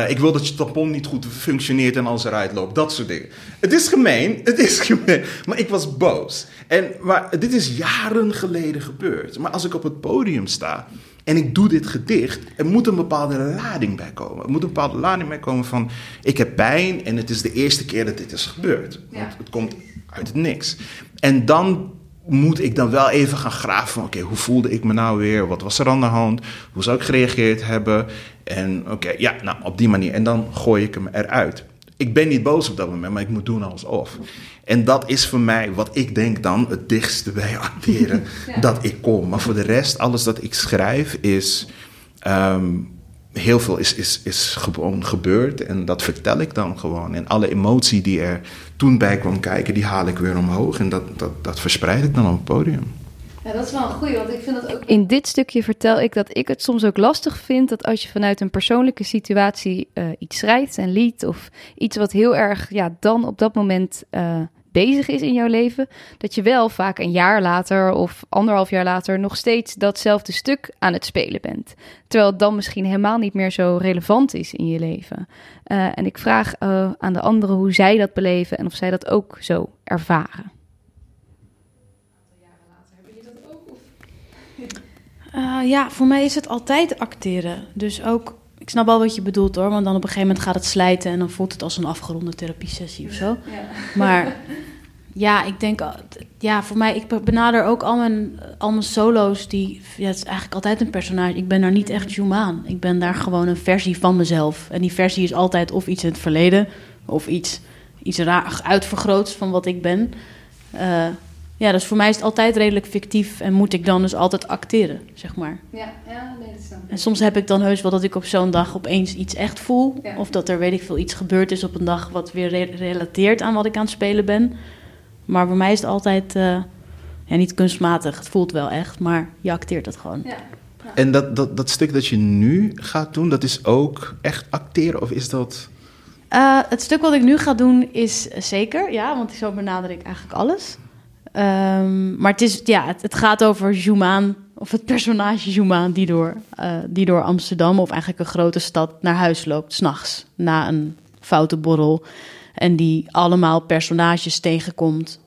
Ik wil dat je tampon niet goed functioneert en als eruit loopt. Dat soort dingen. Het is gemeen, het is gemeen. Maar ik was boos. En maar, dit is jaren geleden gebeurd. Maar als ik op het podium sta en ik doe dit gedicht, er moet een bepaalde lading bij komen. Er moet een bepaalde lading bij komen van, ik heb pijn en het is de eerste keer dat dit is gebeurd. Want het komt uit het niks. En dan moet ik dan wel even gaan graven van, oké, hoe voelde ik me nou weer? Wat was er aan de hand? Hoe zou ik gereageerd hebben? En oké, ja, nou, op die manier. En dan gooi ik hem eruit ik ben niet boos op dat moment, maar ik moet doen alsof. En dat is voor mij wat ik denk dan het dichtste bij acteren dat ik kom. Maar voor de rest, alles dat ik schrijf is. Ehm, heel veel is, is, is gewoon gebeurd en dat vertel ik dan gewoon. En alle emotie die er toen bij kwam kijken, die haal ik weer omhoog en dat, dat, dat verspreid ik dan op het podium. Ja, dat is wel een goeie, want ik vind dat ook... In dit stukje vertel ik dat ik het soms ook lastig vind... dat als je vanuit een persoonlijke situatie uh, iets schrijft en lied... of iets wat heel erg ja, dan op dat moment uh, bezig is in jouw leven... dat je wel vaak een jaar later of anderhalf jaar later... nog steeds datzelfde stuk aan het spelen bent. Terwijl het dan misschien helemaal niet meer zo relevant is in je leven. Uh, en ik vraag aan de anderen hoe zij dat beleven... en of zij dat ook zo ervaren. Uh, ja, voor mij is het altijd acteren. Dus ook, ik snap al wat je bedoelt hoor, want dan op een gegeven moment gaat het slijten en dan voelt het als een afgeronde therapiesessie of zo. Ja. Maar ja, ik denk, ja, voor mij, ik benader ook al mijn, al mijn solo's, die, ja, het is eigenlijk altijd een personage. Ik ben daar niet echt humaan. Ik ben daar gewoon een versie van mezelf. En die versie is altijd of iets in het verleden, of iets, iets raar uitvergroot van wat ik ben. Uh, ja, dus voor mij is het altijd redelijk fictief en moet ik dan dus altijd acteren, zeg maar. Ja, ja nee, dat snap En soms heb ik dan heus wel dat ik op zo'n dag opeens iets echt voel. Of dat er, weet ik veel, iets gebeurd is op een dag wat weer relateert aan wat ik aan het spelen ben. Maar voor mij is het altijd, uh, ja, niet kunstmatig. Het voelt wel echt, maar je acteert het gewoon. Ja. En dat, dat, dat stuk dat je nu gaat doen, dat is ook echt acteren? Of is dat... Uh, het stuk wat ik nu ga doen is zeker, ja, want zo benader ik eigenlijk alles. Um, maar het, is, ja, het, gaat over Jumaan, of het personage Jumaan, die door, uh, die door Amsterdam, of eigenlijk een grote stad, naar huis loopt, s'nachts, na een foute borrel. En die allemaal personages tegenkomt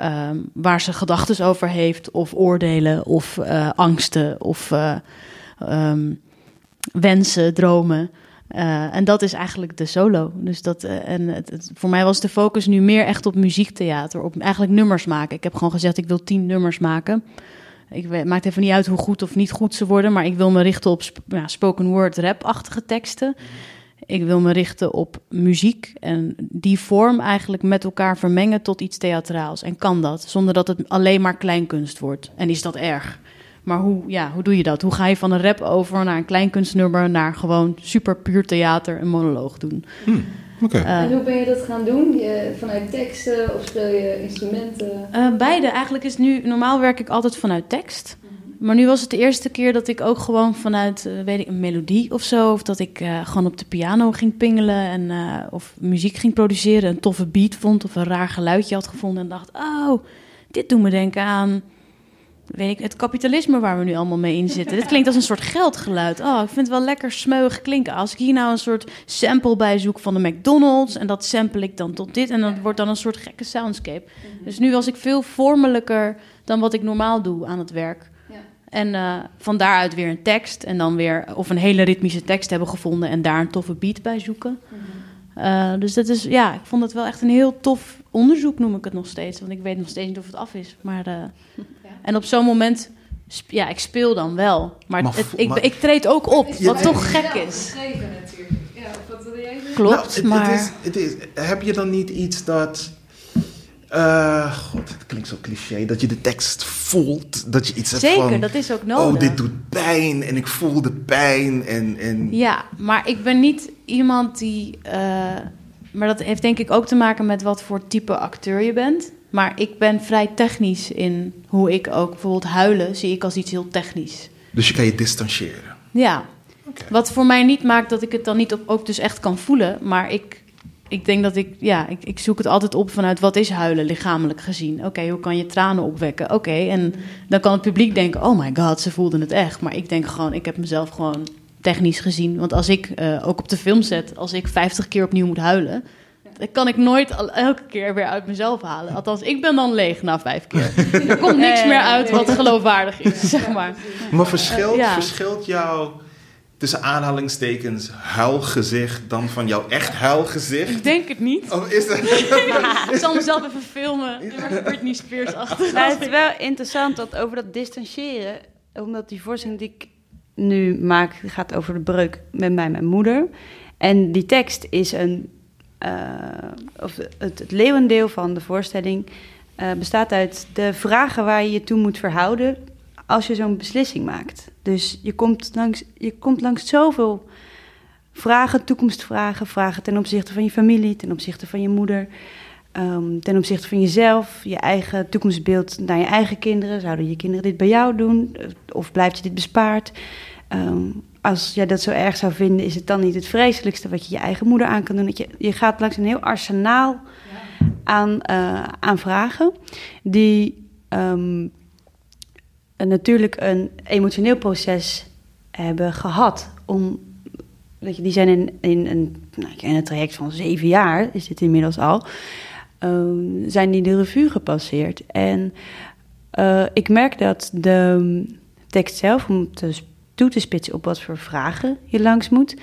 um, waar ze gedachten over heeft, of oordelen, of uh, angsten, of uh, um, wensen, dromen. Uh, en dat is eigenlijk de solo. Dus dat, uh, en het, voor mij was de focus nu meer echt op muziektheater, op eigenlijk nummers maken. Ik heb gewoon gezegd, ik wil tien nummers maken. Ik maakt even niet uit hoe goed of niet goed ze worden, maar ik wil me richten op spoken word rap-achtige teksten. Ik wil me richten op muziek en die vorm eigenlijk met elkaar vermengen tot iets theatraals. En kan dat, zonder dat het alleen maar kleinkunst wordt. En is dat erg? Maar hoe, ja, hoe doe je dat? Hoe ga je van een rap over naar een kleinkunstnummer... naar gewoon super puur theater, een monoloog doen? Hmm, uh, en hoe ben je dat gaan doen? Je, vanuit teksten of speel je instrumenten? Uh, beide. Eigenlijk is nu... Normaal werk ik altijd vanuit tekst. Mhm. Maar nu was het de eerste keer dat ik ook gewoon vanuit, uh, weet ik, een melodie of zo... of dat ik gewoon op de piano ging pingelen en, of muziek ging produceren... een toffe beat vond of een raar geluidje had gevonden... en dacht, oh, dit doet me denken aan weet ik, het kapitalisme waar we nu allemaal mee in zitten. Dit klinkt als een soort geldgeluid. Oh, ik vind het wel lekker smeuig klinken. Als ik hier nou een soort sample bij zoek van de McDonald's... en dat sample ik dan tot dit... en dan wordt dan een soort gekke soundscape. Dus nu was ik veel vormelijker dan wat ik normaal doe aan het werk. Ja. En uh, van daaruit weer een tekst en dan weer... of een hele ritmische tekst hebben gevonden... en daar een toffe beat bij zoeken. Mhm. Uh, dus dat is, ja, ik vond het wel echt een heel tof onderzoek, noem ik het nog steeds. Want ik weet nog steeds niet of het af is. Maar... Uh, En op zo'n moment, ja, ik speel dan wel. Maar, het, ik, ik treed ook op, wat toch gek is. Ja, wat wil jij Klopt, nou, maar... Het is, het is, heb je dan niet iets dat... Uh, God, het klinkt zo cliché. Dat je de tekst voelt. Dat je iets hebt Zeker, van... Zeker, dat is ook nodig. Oh, dit doet pijn. En ik voel de pijn. En, en... Ja, maar ik ben niet iemand die... Uh, maar dat heeft denk ik ook te maken met wat voor type acteur je bent. Maar ik ben vrij technisch in hoe ik ook bijvoorbeeld huilen zie ik als iets heel technisch. Dus je kan je distancieren. Ja, wat voor mij niet maakt dat ik het dan niet op, ook dus echt kan voelen. Maar ik, ik denk dat ik, ja, ik, ik zoek het altijd op vanuit wat is huilen lichamelijk gezien. Oké, hoe kan je tranen opwekken? Oké, en dan kan het publiek denken, oh my god, ze voelden het echt. Maar ik denk gewoon, ik heb mezelf gewoon technisch gezien. Want als ik, eh, ook op de filmset, als ik 50 keer opnieuw moet huilen... Dan kan ik nooit al- elke keer weer uit mezelf halen. Althans, ik ben dan leeg na vijf keer. Er komt niks meer uit wat geloofwaardig is, zeg maar. Maar verschilt, ja. verschilt jouw, tussen aanhalingstekens, huilgezicht dan van jouw echt huilgezicht? Ik denk het niet. Of is dat... Ik zal mezelf even filmen. Britney Spears achter. Nou, het is wel interessant dat over dat distancieren, omdat die voorstelling die ik nu maak, die gaat over de breuk met mij en mijn moeder. En die tekst is een, of het, het leeuwendeel van de voorstelling eh, bestaat uit de vragen waar je je toe moet verhouden als je zo'n beslissing maakt. Dus je komt langs, je komt langs zoveel vragen, toekomstvragen, vragen ten opzichte van je familie, ten opzichte van je moeder. Ehm, ten opzichte van jezelf, je eigen toekomstbeeld naar je eigen kinderen. Zouden je kinderen dit bij jou doen? Eh, Of blijft je dit bespaard? Ehm, als jij dat zo erg zou vinden, is het dan niet het vreselijkste wat je je eigen moeder aan kan doen? Dat je, je gaat langs een heel arsenaal aan, eh, aan vragen, die ehm, natuurlijk een emotioneel proces hebben gehad. Om, weet je, die zijn in, in, een, nou, een traject van zeven jaar, is dit inmiddels al, ehm, zijn die de revue gepasseerd. En eh, ik merk dat de tekst zelf, om te, s- toe te spitsen op wat voor vragen je langs moet,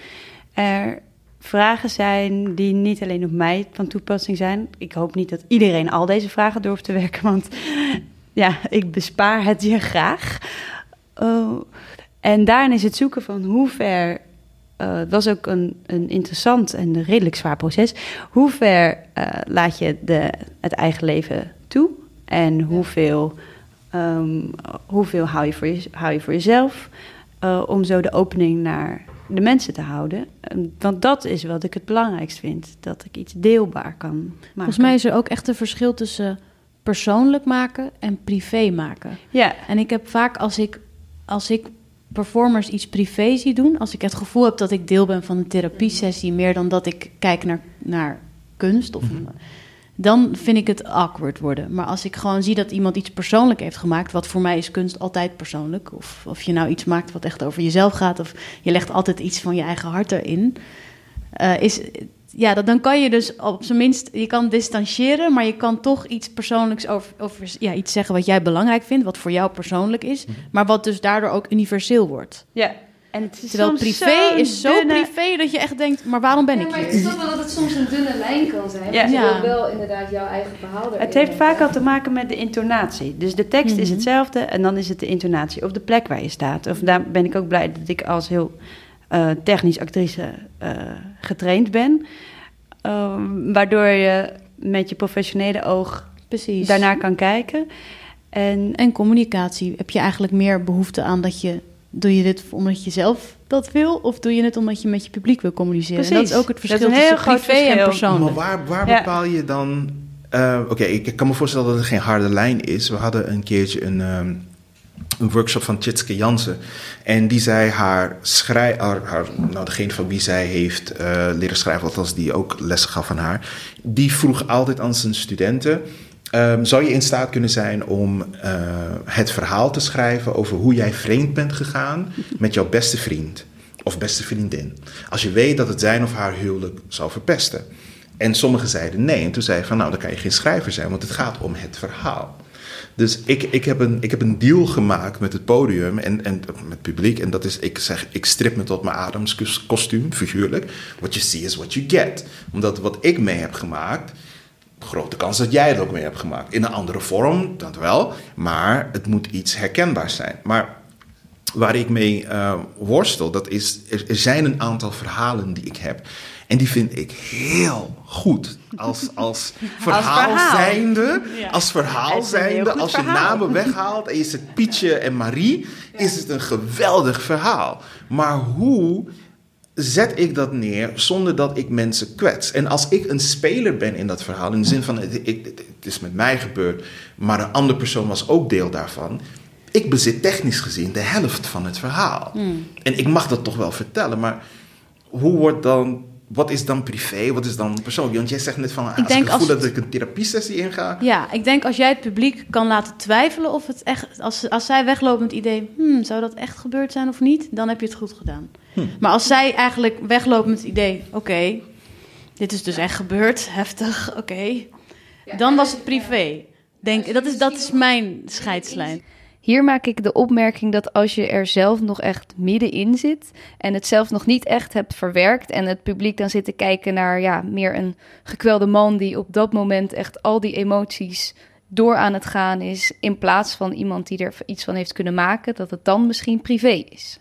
er vragen zijn die niet alleen op mij van toepassing zijn. Ik hoop niet dat iedereen al deze vragen hoeft te werken, want ja, ik bespaar het je graag. Oh, en daarin is het zoeken van hoe ver. het was ook een, een interessant en redelijk zwaar proces. Hoe ver eh, laat je de, het eigen leven toe? En hoeveel, ehm, hoeveel hou, je voor je, hou je voor jezelf? Eh, om zo de opening naar de mensen te houden. Eh, Want dat is wat ik het belangrijkst vind. Dat ik iets deelbaar kan maken. Volgens mij is er ook echt een verschil tussen persoonlijk maken en privé maken. Ja, En ik heb vaak als ik, als ik performers iets privé zie doen, als ik het gevoel heb dat ik deel ben van een therapiesessie, meer dan dat ik kijk naar, naar kunst, of, dan vind ik het awkward worden. Maar als ik gewoon zie dat iemand iets persoonlijk heeft gemaakt, wat voor mij is kunst altijd persoonlijk, of, of je nou iets maakt wat echt over jezelf gaat, of je legt altijd iets van je eigen hart erin, eh, is, ja, dat, dan kan je dus op zijn minst, je kan distancieren, maar je kan toch iets persoonlijks over, over ja, iets zeggen wat jij belangrijk vindt, wat voor jou persoonlijk is, maar wat dus daardoor ook universeel wordt. ja. En het is Terwijl soms privé is zo dunne- privé dat je echt denkt, maar waarom ben Ja, ik maar hier? ik snap wel dat het soms een dunne lijn kan zijn. Ja. want je Ja. wil wel inderdaad jouw eigen verhaal erin Het heeft vaak al te maken met de intonatie. Dus de tekst is Mhm. hetzelfde en dan is het de intonatie of de plek waar je staat. Of daar ben ik ook blij dat ik als heel eh, technisch actrice eh, getraind ben. Ehm, waardoor je met je professionele oog Precies. daarnaar kan kijken. En En communicatie, heb je eigenlijk meer behoefte aan dat je, doe je dit omdat je zelf dat wil, of doe je het omdat je met je publiek wil communiceren? En dat Precies. is ook het Dat is verschil een heel tussen groot privé en verschil. persoonlijk. Maar waar, waar Ja. bepaal je dan... eh, Oké, ik kan me voorstellen dat het geen harde lijn is. We hadden een keertje een, ehm, een workshop van Tjitske Jansen. En die zei haar schrij... Haar, haar- nou, degene van wie zij heeft eh, leren schrijven... althans die ook lessen gaf van haar... die vroeg altijd aan zijn studenten... ehm, zou je in staat kunnen zijn om eh, het verhaal te schrijven... over hoe jij vreemd bent gegaan met jouw beste vriend of beste vriendin? Als je weet dat het zijn of haar huwelijk zou verpesten. En sommigen zeiden nee. En toen zei hij van nou, dan kan je geen schrijver zijn, want het gaat om het verhaal. Dus ik, ik, heb een, ik heb een deal gemaakt met het podium en, en met het publiek. En dat is, ik zeg, ik strip me tot mijn Adams kostuum, figuurlijk. What you see is what you get. Omdat wat ik mee heb gemaakt, grote kans dat jij het ook mee hebt gemaakt. In een andere vorm, dat wel. Maar het moet iets herkenbaars zijn. Maar waar ik mee eh, worstel, dat is, er, er zijn een aantal verhalen die ik heb. En die vind ik heel goed. Als, als verhaal, verhaal. zijnde, Ja. als verhaal zijnde, als je verhaal. namen weghaalt en je zet Pietje en Marie, is het een geweldig verhaal. Maar hoe zet ik dat neer zonder dat ik mensen kwets. En als ik een speler ben in dat verhaal, in de zin van het, ik, het is met mij gebeurd, maar een andere persoon was ook deel daarvan. Ik bezit technisch gezien de helft van het verhaal. En ik mag dat toch wel vertellen, maar hoe wordt dan wat is dan privé? Wat is dan persoonlijk? Want jij zegt net van, als ik, denk het gevoel als dat ik een therapiesessie inga... Ja, ik denk als jij het publiek kan laten twijfelen of het echt... Als, als zij weglopen met het idee, hmm, zou dat echt gebeurd zijn of niet? Dan heb je het goed gedaan. Maar als zij eigenlijk weglopen met het idee, oké, dit is dus echt gebeurd, heftig, oké. dan was het privé. Denk, dat, is, dat is mijn scheidslijn. Hier maak ik de opmerking dat als je er zelf nog echt middenin zit en het zelf nog niet echt hebt verwerkt en het publiek dan zit te kijken naar ja, meer een gekwelde man die op dat moment echt al die emoties door aan het gaan is, in plaats van iemand die er iets van heeft kunnen maken, dat het dan misschien privé is.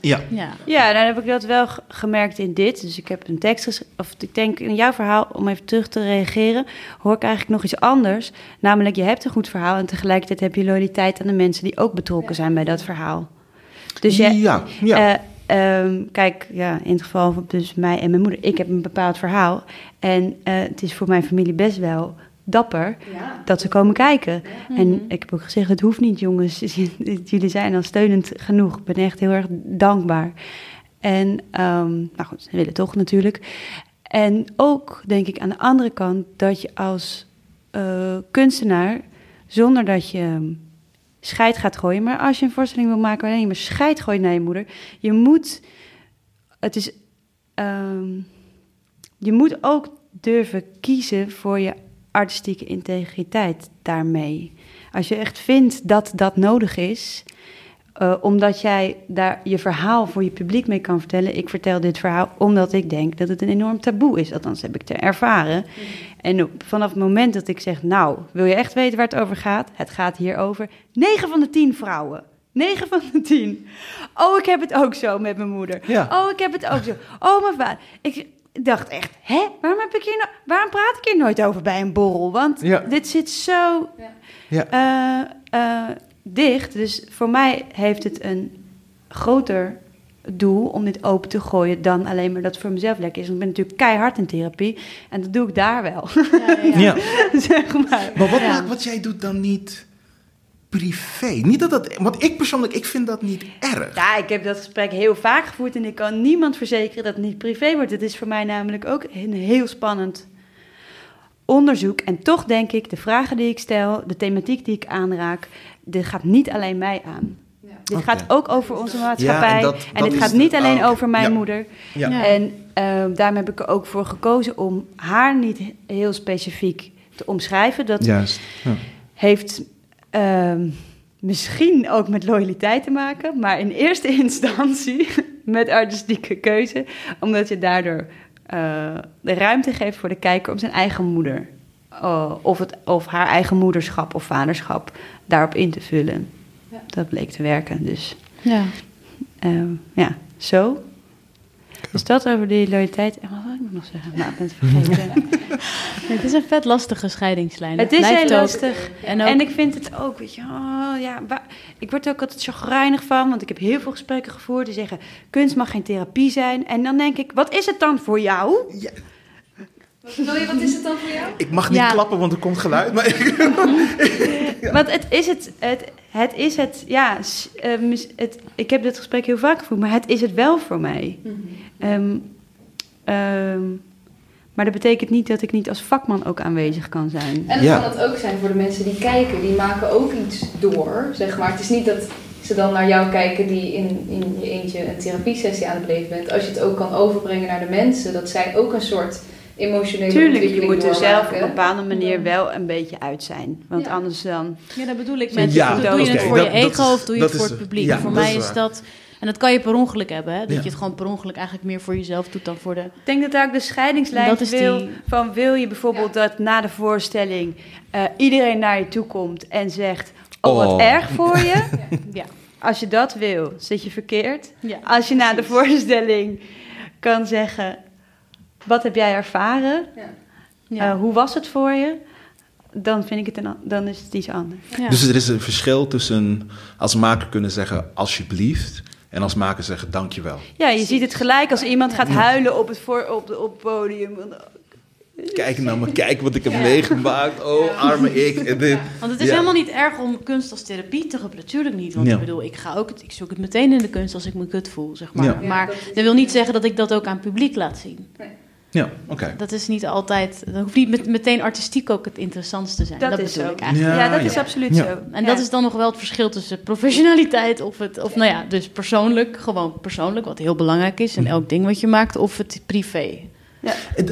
Ja. Ja. Ja, dan heb ik dat wel gemerkt in dit. Dus ik heb een tekst geschreven, of ik denk in jouw verhaal, om even terug te reageren, hoor ik eigenlijk nog iets anders. Namelijk, je hebt een goed verhaal en tegelijkertijd heb je loyaliteit aan de mensen die ook betrokken zijn bij dat verhaal. Dus je, ja, ja. eh, ehm, kijk, ja, in het geval van dus mij en mijn moeder, ik heb een bepaald verhaal. En eh, het is voor mijn familie best wel dapper dat ze komen kijken. En ik heb ook gezegd, het hoeft niet jongens, jullie zijn al steunend genoeg. Ik ben echt heel erg dankbaar. En, ehm, nou goed, ze willen toch natuurlijk. En ook denk ik aan de andere kant dat je als eh, kunstenaar, zonder dat je ehm, scheid gaat gooien, maar als je een voorstelling wil maken waarin je maar scheid gooit naar je moeder, je moet, het is, ehm, je moet ook durven kiezen voor je artistieke integriteit daarmee. Als je echt vindt dat dat nodig is, eh, omdat jij daar je verhaal voor je publiek mee kan vertellen. Ik vertel dit verhaal omdat ik denk dat het een enorm taboe is. Althans heb ik te ervaren. En op, vanaf het moment dat ik zeg, nou, wil je echt weten waar het over gaat? Het gaat hier over 9 van de 10 vrouwen. 9 van de 10. Oh, ik heb het ook zo met mijn moeder. Ja. Oh, ik heb het ook zo. Oh, mijn vader. Ik dacht echt, hè? Waarom, heb ik hier no- waarom praat ik hier nooit over bij een borrel? Want Ja. dit zit zo Ja. eh, eh, dicht. Dus voor mij heeft het een groter doel om dit open te gooien dan alleen maar dat het voor mezelf lekker is. Want ik ben natuurlijk keihard in therapie en dat doe ik daar wel, ja. zeg maar. Maar wat Ja. maakt wat jij doet dan niet privé? Niet dat dat... Want ik persoonlijk, ik vind dat niet erg. Ja, ik heb dat gesprek heel vaak gevoerd en ik kan niemand verzekeren dat het niet privé wordt. Het is voor mij namelijk ook een heel spannend onderzoek. En toch denk ik, de vragen die ik stel, de thematiek die ik aanraak, dit gaat niet alleen mij aan. Dit Oké. gaat ook over onze maatschappij. Ja, en dat- dit gaat de- niet alleen over mijn ja. moeder. Ja. Ja. En ehm, daarom heb ik er ook voor gekozen om haar niet heel specifiek te omschrijven. Dat Juist. Ja. heeft ehm, misschien ook met loyaliteit te maken, maar in eerste instantie met artistieke keuze, omdat je daardoor eh, de ruimte geeft voor de kijker om zijn eigen moeder eh, of, het, of haar eigen moederschap of vaderschap daarop in te vullen. Dat bleek te werken, dus Ja. ehm, ja, zo. Dus dat over die loyaliteit. En wat wil ik nog zeggen? Nou, ik ben het vergeten. Het is een vet lastige scheidingslijn. Het is blijft heel ook- lastig. En, ook, En ik vind het ook, weet je, oh, ja, waar- ik word er ook altijd chagrijnig van, want ik heb heel veel gesprekken gevoerd die zeggen, kunst mag geen therapie zijn. En dan denk ik, wat is het dan voor jou? Sorry, wat is het dan voor jou? Ik mag niet Ja. klappen, want er komt geluid. Maar ik- Want het is het, het, het is het, ja, eh, mis- het, ik heb dit gesprek heel vaak gevoerd, maar het is het wel voor mij. Ehm, ehm, maar dat betekent niet dat ik niet als vakman ook aanwezig kan zijn. En Ja. kan het ook zijn voor de mensen die kijken, die maken ook iets door, zeg maar. Het is niet dat ze dan naar jou kijken die in, in je eentje een therapiesessie aan het beleven bent. Als je het ook kan overbrengen naar de mensen, dat zij ook een soort emotionele Tuurlijk, je moet er zelf op een bepaalde manier wel een beetje uit zijn. Want Ja. anders dan... Ja, dat bedoel ik. Mensen, Ja, doe je het voor dat- je ego of doe je het voor is- het publiek? ja, voor mij is dat... En dat kan je per ongeluk hebben, hè? Dat Ja. je het gewoon per ongeluk eigenlijk meer voor jezelf doet dan voor de... Ik denk dat daar ook de scheidingslijn Dat is wil. die- Van wil je bijvoorbeeld dat na de voorstelling eh, iedereen naar je toe komt en zegt: Oh, wat Oh. erg voor je. Ja. Als je dat wil, zit je verkeerd. Ja, Als je na de voorstelling kan zeggen: Wat heb jij ervaren? Ja. Eh, hoe was het voor je? Dan vind ik het een, an- dan is het iets anders. Ja. Dus er is een verschil tussen als maker kunnen zeggen alsjeblieft En als maker zeggen dankjewel. Ja, je ziet het gelijk als iemand gaat huilen op het, voor, op, de, op het podium. Kijk naar me, kijk wat ik heb meegemaakt. Oh, arme ik. En dit. Want het is Ja. helemaal niet erg om kunst als therapie te gebruiken. Natuurlijk niet. Want Ja. ik bedoel, ik, ga ook, ik zoek het meteen in de kunst als ik me kut voel, zeg maar. Ja. Ja, Maar dat dat wil niet zeggen dat ik dat ook aan het publiek laat zien. Ja, oké. Dat is niet altijd... Dat hoeft niet met, meteen artistiek ook het interessantste te zijn. Dat Dat, is bedoel zo. ik eigenlijk. Ja, Ja, dat ja. is absoluut Ja. zo. En Ja. dat is dan nog wel het verschil tussen professionaliteit of het... Of nou ja, dus persoonlijk, gewoon persoonlijk, wat heel belangrijk is in elk ding wat je maakt. Of het privé.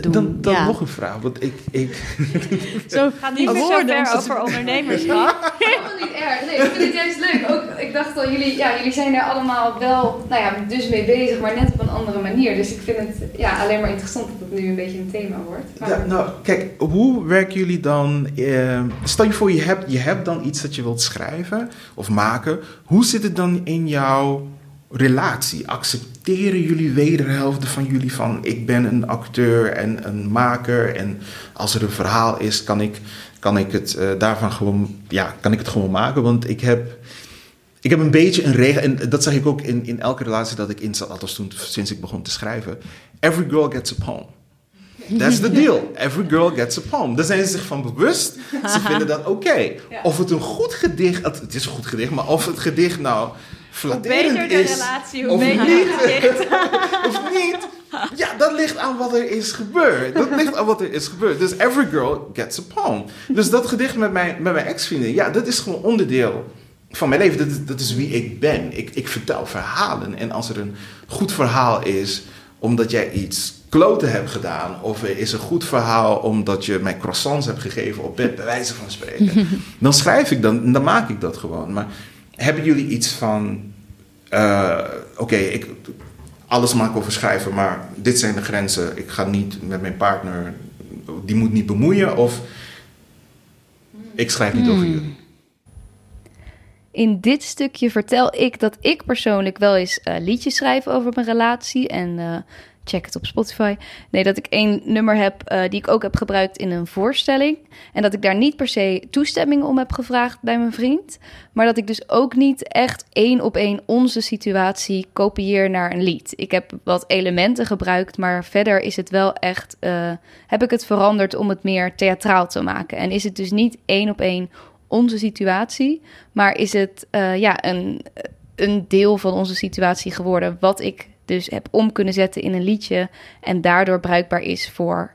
Doen. Dan, dan Ja. nog een vraag. Want ik, ik, Zo Gaat niet meer zo ver over ondernemerschap. Helemaal niet erg. Nee, ik vind het juist leuk. Ook, ik dacht al, jullie, ja, jullie zijn daar allemaal wel, nou ja, dus mee bezig, maar net op een andere manier. Dus ik vind het ja, alleen maar interessant dat het nu een beetje een thema wordt. Maar- ja, nou, kijk, hoe werken jullie dan? eh, stel je voor, je hebt, je hebt dan iets dat je wilt schrijven of maken. Hoe zit het dan in jouw relatie? Accepteren jullie wederhelften van jullie van ik ben een acteur en een maker en als er een verhaal is, kan ik, kan ik het eh, daarvan gewoon, ja, kan ik het gewoon maken? Want ik heb ik heb een beetje een regel, en dat zeg ik ook in, in elke relatie dat ik in zat, althans toen, sinds ik begon te schrijven. Every girl gets a poem. That's the deal. Every girl gets a poem. Daar zijn ze zich van bewust. Ze vinden dat oké. Of het een goed gedicht, het het is een goed gedicht, maar of het gedicht nou Hoe flatterend beter de is relatie, hoe of beter niet. het gedicht. of niet, ja, dat ligt aan wat er is gebeurd. Dat ligt aan wat er is gebeurd. Dus every girl gets a poem. Dus dat gedicht met mijn, met mijn ex-vriendin, ja, dat is gewoon onderdeel van mijn leven. Dat is, dat is wie ik ben. Ik, ik vertel verhalen. En als er een goed verhaal is, omdat jij iets kloten hebt gedaan, of er is een goed verhaal omdat je mij croissants hebt gegeven op bed, bij wijze van spreken, dan schrijf ik dan, dan maak ik dat gewoon. Maar hebben jullie iets van, eh, oké, ik alles mag ik over schrijven, maar dit zijn de grenzen. Ik ga niet met mijn partner, die moet niet bemoeien, of ik schrijf niet over jullie. In dit stukje vertel ik dat ik persoonlijk wel eens eh, liedjes schrijf over mijn relatie. En eh, check het op Spotify. Nee, dat ik één nummer heb eh, die ik ook heb gebruikt in een voorstelling. En dat ik daar niet per se toestemming om heb gevraagd bij mijn vriend. Maar dat ik dus ook niet echt één op één onze situatie kopieer naar een lied. Ik heb wat elementen gebruikt, maar verder is het wel echt. eh, heb ik het veranderd om het meer theatraal te maken. En is het dus niet één op één onze situatie, maar is het eh, ja, een, een deel van onze situatie geworden, wat ik dus heb om kunnen zetten in een liedje en daardoor bruikbaar is voor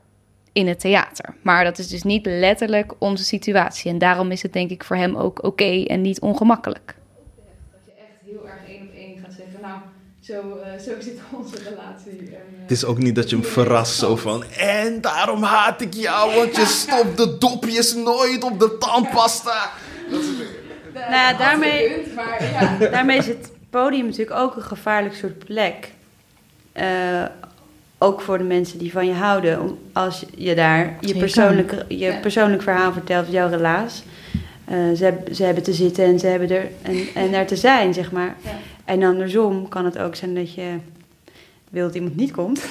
in het theater. Maar dat is dus niet letterlijk onze situatie en daarom is het denk ik voor hem ook oké en niet ongemakkelijk. Dat je echt heel erg één op één gaat zeggen, nou, zo, zo zit onze relatie. Het is ook niet dat je hem verrast zo van... En daarom haat ik jou, want je stopt de dopjes nooit op de tandpasta. Dat is Nou ja, daarmee, maar ja. daarmee is het podium natuurlijk ook een gevaarlijk soort plek. Eh, ook voor de mensen die van je houden. Om- Als je daar je Zeker. persoonlijk, je Ja. persoonlijk verhaal vertelt, jouw relaas. Eh, ze, ze hebben te zitten en ze hebben er en, en er te zijn, zeg maar. Ja. En andersom kan het ook zijn dat je wil dat iemand niet komt.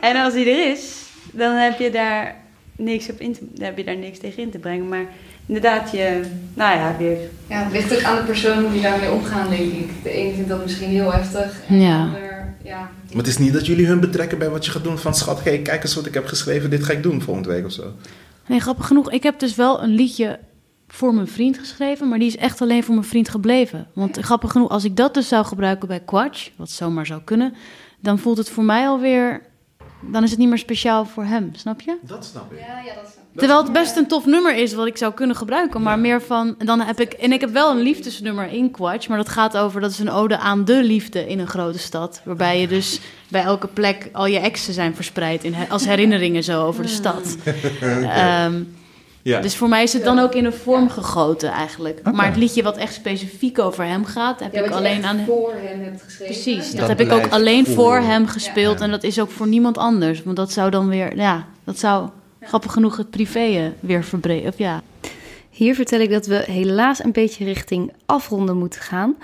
en als hij er is, dan heb je daar niks op in te, heb je daar niks tegen in te brengen. Maar inderdaad, je, nou ja, weer Ja, het ligt ook aan de persoon hoe die daarmee omgaan, denk ik. De ene vindt dat misschien heel heftig. En Ja. de ander, ja. Maar het is niet dat jullie hun betrekken bij wat je gaat doen. Van schat, hey, kijk eens wat ik heb geschreven. Dit ga ik doen volgende week of zo. Nee, grappig genoeg. Ik heb dus wel een liedje voor mijn vriend geschreven, maar die is echt alleen voor mijn vriend gebleven. Want grappig genoeg, als ik dat dus zou gebruiken bij Quatsch, wat zomaar zou kunnen, dan voelt het voor mij alweer, dan is het niet meer speciaal voor hem, snap je? Dat snap ik. Ja, ja, dat is Terwijl het best een tof nummer is wat ik zou kunnen gebruiken, maar meer van, dan heb ik, en ik heb wel een liefdesnummer in Quatsch, maar dat gaat over, dat is een ode aan de liefde in een grote stad, waarbij je dus bij elke plek al je exen zijn verspreid in, als herinneringen zo over de stad. Ehm, Ja. dus voor mij is het dan ook in een vorm gegoten eigenlijk. Maar het liedje wat echt specifiek over hem gaat, heb ik alleen aan voor hem hebt geschreven. Precies, dat, Dat heb ik ook alleen voor hem gespeeld. Ja. En dat is ook voor niemand anders. Want dat zou dan weer, ja, dat zou grappig genoeg het privé eh, weer verbreden. Of ja. Hier vertel ik dat we helaas een beetje richting afronden moeten gaan.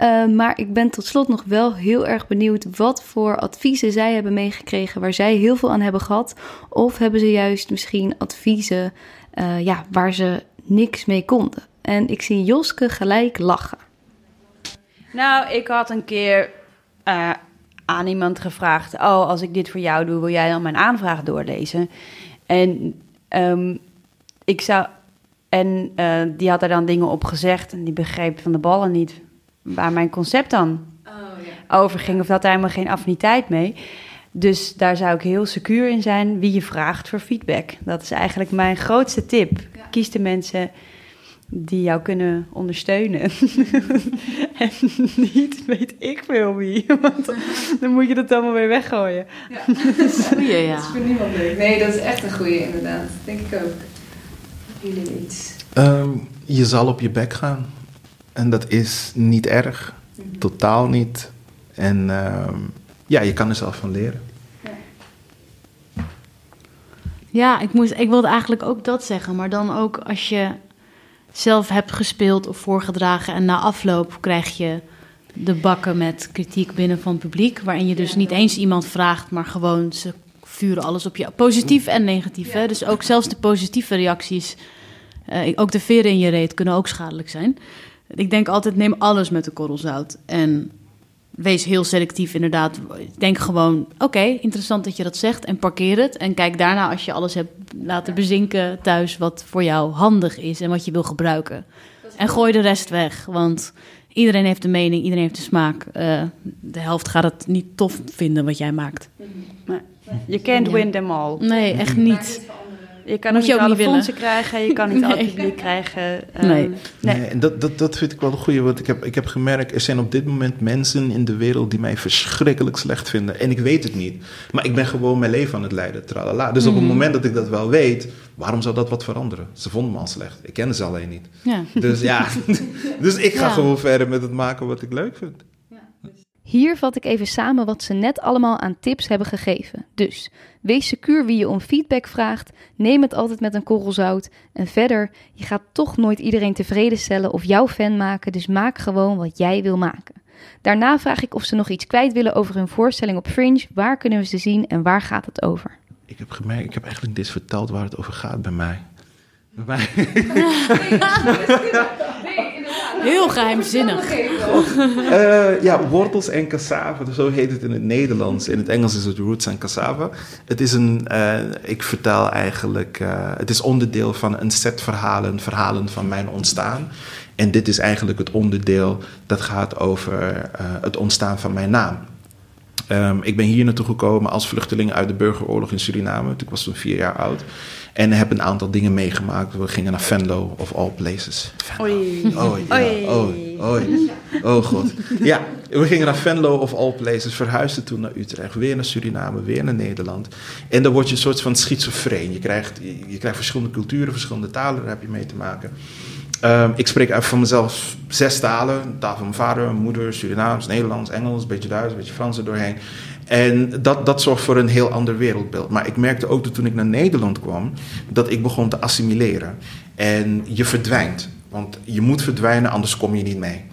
Uh, maar ik ben tot slot nog wel heel erg benieuwd wat voor adviezen zij hebben meegekregen waar zij heel veel aan hebben gehad. Of hebben ze juist misschien adviezen uh, ja, waar ze niks mee konden. En ik zie Joske gelijk lachen. Nou, ik had een keer eh, aan iemand gevraagd: Oh, als ik dit voor jou doe, wil jij dan mijn aanvraag doorlezen? En ehm, ik zou. En eh, die had er dan dingen op gezegd en die begreep van de ballen niet waar mijn concept dan over ging. Of had hij helemaal geen affiniteit mee. Dus daar zou ik heel secuur in zijn wie je vraagt voor feedback. Dat is eigenlijk mijn grootste tip. Kies de mensen die jou kunnen ondersteunen. en niet weet ik veel wie. Want dan moet je dat allemaal weer weggooien. Ja. Goeie, ja. Dat is voor niemand leuk. Nee, dat is echt een goeie inderdaad. Denk ik ook. Jullie iets. Ehm, je zal op je bek gaan. En dat is niet erg. Totaal niet. En ehm, ja, je kan er zelf van leren. Ja, ik, moest, ik wilde eigenlijk ook dat zeggen. Maar dan ook als je zelf hebt gespeeld of voorgedragen... en na afloop krijg je de bakken met kritiek binnen van het publiek... waarin je dus niet eens iemand vraagt, maar gewoon ze vuren alles op je. Positief en negatief. Hè? Dus ook zelfs de positieve reacties... eh, ook de veren in je reet kunnen ook schadelijk zijn. Ik denk altijd, neem alles met een korrel zout. En wees heel selectief inderdaad. Denk gewoon, oké, interessant dat je dat zegt en parkeer het. En kijk daarna als je alles hebt laten bezinken thuis wat voor jou handig is en wat je wil gebruiken. En gooi de rest weg, want iedereen heeft een mening, iedereen heeft een smaak. Eh, de helft gaat het niet tof vinden wat jij maakt. Je can't Ja. win them all. Nee, echt niet. Je kan Moet ook je niet ook alle niet willen. fondsen krijgen, je kan niet al Nee. het publiek krijgen. Ehm, Nee. nee. Nee, en dat, dat, dat vind ik wel een goeie. Want ik heb, ik heb gemerkt, er zijn op dit moment mensen in de wereld die mij verschrikkelijk slecht vinden. En ik weet het niet. Maar ik ben gewoon mijn leven aan het leiden. Tralala. Dus op het moment dat ik dat wel weet, waarom zou dat wat veranderen? Ze vonden me al slecht. Ik kende ze alleen niet. Ja. Dus ja, dus ik ga Ja. gewoon verder met het maken wat ik leuk vind. Hier vat ik even samen wat ze net allemaal aan tips hebben gegeven. Dus wees secuur wie je om feedback vraagt. Neem het altijd met een korrel zout. En verder, je gaat toch nooit iedereen tevreden stellen of jouw fan maken. Dus maak gewoon wat jij wil maken. Daarna vraag ik of ze nog iets kwijt willen over hun voorstelling op Fringe. Waar kunnen we ze zien en waar gaat het over? Ik heb gemerkt, ik heb eigenlijk dit verteld waar het over gaat bij mij. Bij mij. Heel geheimzinnig. Eh, ja, wortels en cassava, zo heet het in het Nederlands. In het Engels is het roots en cassava. Het is een, eh, ik vertel eigenlijk, eh, het is onderdeel van een set verhalen, verhalen van mijn ontstaan. En dit is eigenlijk het onderdeel dat gaat over het ontstaan van mijn naam. Ehm, ik ben hier naartoe gekomen als vluchteling uit de burgeroorlog in Suriname. Ik was toen vier jaar oud. En heb een aantal dingen meegemaakt. We gingen naar Venlo, of all places. Venlo. Oei. Oh, ja. Oei. Oei. Oei. Oh god. Ja, we gingen naar Venlo of all places, verhuisden toen naar Utrecht, weer naar Suriname, weer naar Nederland. En dan word je een soort van schizofreen. Je krijgt, je, krijgt verschillende culturen, verschillende talen, daar heb je mee te maken. Ehm, ik spreek uit van mezelf zes talen. De taal van mijn vader, mijn moeder, Surinaams, Nederlands, Engels, een beetje Duits, een beetje Frans er doorheen. En dat, dat zorgt voor een heel ander wereldbeeld. Maar ik merkte ook dat toen ik naar Nederland kwam, dat ik begon te assimileren. En je verdwijnt. Want je moet verdwijnen, anders kom je niet mee.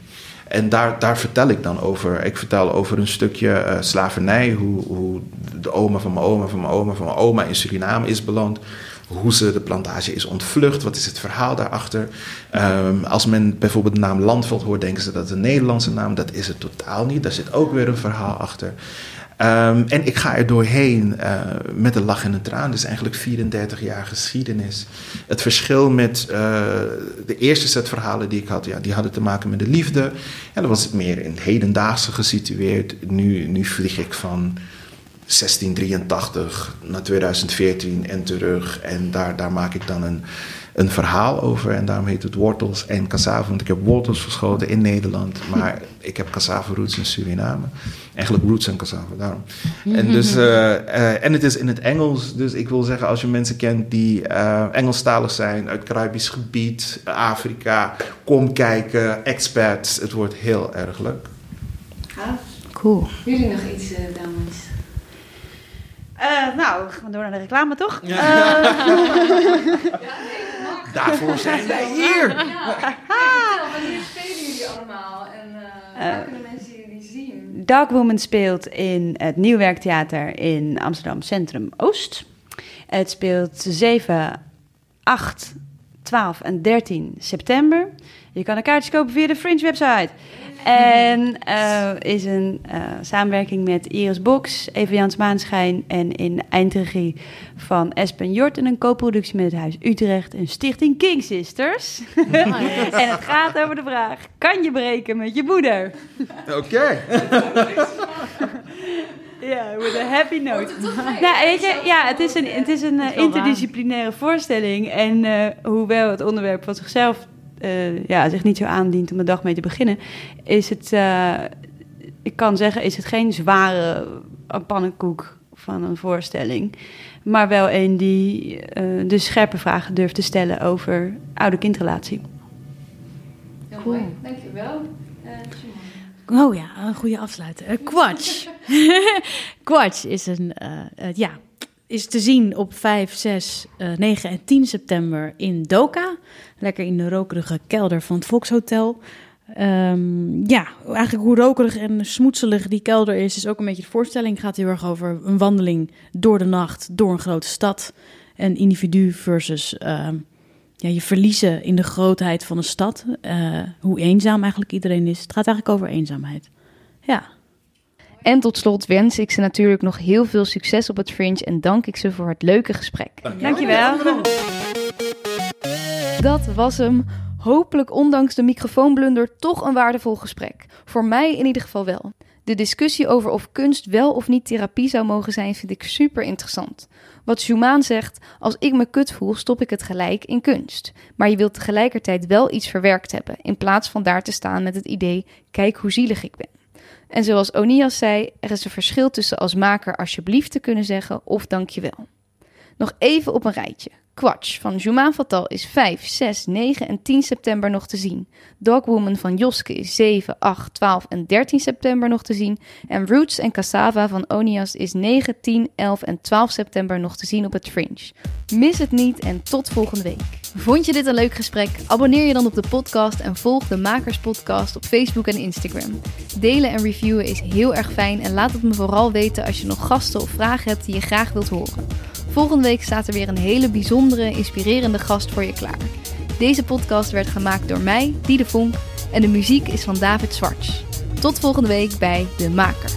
En daar, daar vertel ik dan over. Ik vertel over een stukje eh, slavernij. Hoe, hoe de oma van mijn oma van mijn oma van mijn oma in Suriname is beland. Hoe ze de plantage is ontvlucht. Wat is het verhaal daarachter? Ehm, als men bijvoorbeeld de naam Landveld hoort, denken ze dat het een Nederlandse naam. Dat is het totaal niet. Daar zit ook weer een verhaal achter. Ehm, en ik ga er doorheen eh, met een lach en een traan. Dus eigenlijk 34 jaar geschiedenis. Het verschil met eh, de eerste set verhalen die ik had, ja, die hadden te maken met de liefde. En dan was het meer in het hedendaagse gesitueerd. Nu, nu vlieg ik van 1683 naar 2014 en terug. En daar, daar maak ik dan een, een verhaal over. En daarom heet het wortels en cassava. Want ik heb wortels verschoten in Nederland. Maar ik heb cassava roots in Suriname. Eigenlijk roots en cassava, daarom. En, dus, eh, eh, en het is in het Engels. Dus ik wil zeggen, als je mensen kent die eh, Engelstalig zijn... uit Caribisch gebied, Afrika... kom kijken, expats. Het wordt heel erg leuk. Cool. Jullie nog iets, uh, dames? Eh, nou, gaan we door naar de reclame, toch? Daarvoor zijn wij hier. wanneer spelen jullie allemaal en waar waar kunnen mensen jullie zien? Dogwoman speelt in het Nieuwwerktheater in Amsterdam Centrum Oost. Het speelt 7, 8, 12 en 13 september. Je kan een kaartjes kopen via de Fringe website. En uh, is een uh, samenwerking met Iris Box, Eva Jans Maanschijn en in eindregie van Espen Jort en een co-productie met het Huis Utrecht en Stichting King Sisters. en het gaat over de vraag, kan je breken met je moeder? Oké. Ja, with a happy note. Nou, weet je, ja, het is een, het is een uh, interdisciplinaire voorstelling. En uh, hoewel het onderwerp van zichzelf uh, ja, zich niet zo aandient om de dag mee te beginnen, is het, ik kan zeggen, is het geen zware pannenkoek van een voorstelling. Maar wel een die de scherpe vragen durft te stellen over oude-kindrelatie. Heel mooi, dankjewel. Oh ja, een goede afsluiter. Uh, Quatsch. Quatsch is, een, uh, uh, ja, is te zien op 5, 6, 9 en 10 september in Doka. Lekker in de rokerige kelder van het Volkshotel. Um, ja, eigenlijk hoe rokerig en smoetselig die kelder is, is ook een beetje de voorstelling. Het gaat heel erg over een wandeling door de nacht, door een grote stad. Een individu versus ja, je verliezen in de grootheid van een stad. Uh, hoe eenzaam eigenlijk iedereen is. Het gaat eigenlijk over eenzaamheid. Ja. En tot slot wens ik ze natuurlijk nog heel veel succes op het Fringe en dank ik ze voor het leuke gesprek. Dankjewel. Dat was hem. Hopelijk ondanks de microfoonblunder toch een waardevol gesprek. Voor mij in ieder geval wel. De discussie over of kunst wel of niet therapie zou mogen zijn, vind ik super interessant. Wat Schumann zegt, als ik me kut voel, stop ik het gelijk in kunst. Maar je wilt tegelijkertijd wel iets verwerkt hebben, in plaats van daar te staan met het idee, kijk hoe zielig ik ben. En zoals Onias zei, er is een verschil tussen als maker alsjeblieft te kunnen zeggen of dankjewel. Nog even op een rijtje. Quatsch van Jumaan Fatal is 5, 6, 9 en 10 september nog te zien. Dogwoman van Joske is 7, 8, 12 en 13 september nog te zien. En Roots en Cassava van Onias is 9, 10, 11 en 12 september nog te zien op het Fringe. Mis het niet en tot volgende week. Vond je dit een leuk gesprek? Abonneer je dan op de podcast en volg de Makers Podcast op Facebook en Instagram. Delen en reviewen is heel erg fijn en laat het me vooral weten als je nog gasten of vragen hebt die je graag wilt horen. Volgende week staat er weer een hele bijzondere, inspirerende gast voor je klaar. Deze podcast werd gemaakt door mij, Diede Vonk, en de muziek is van David Zwarts. Tot volgende week bij De Makers.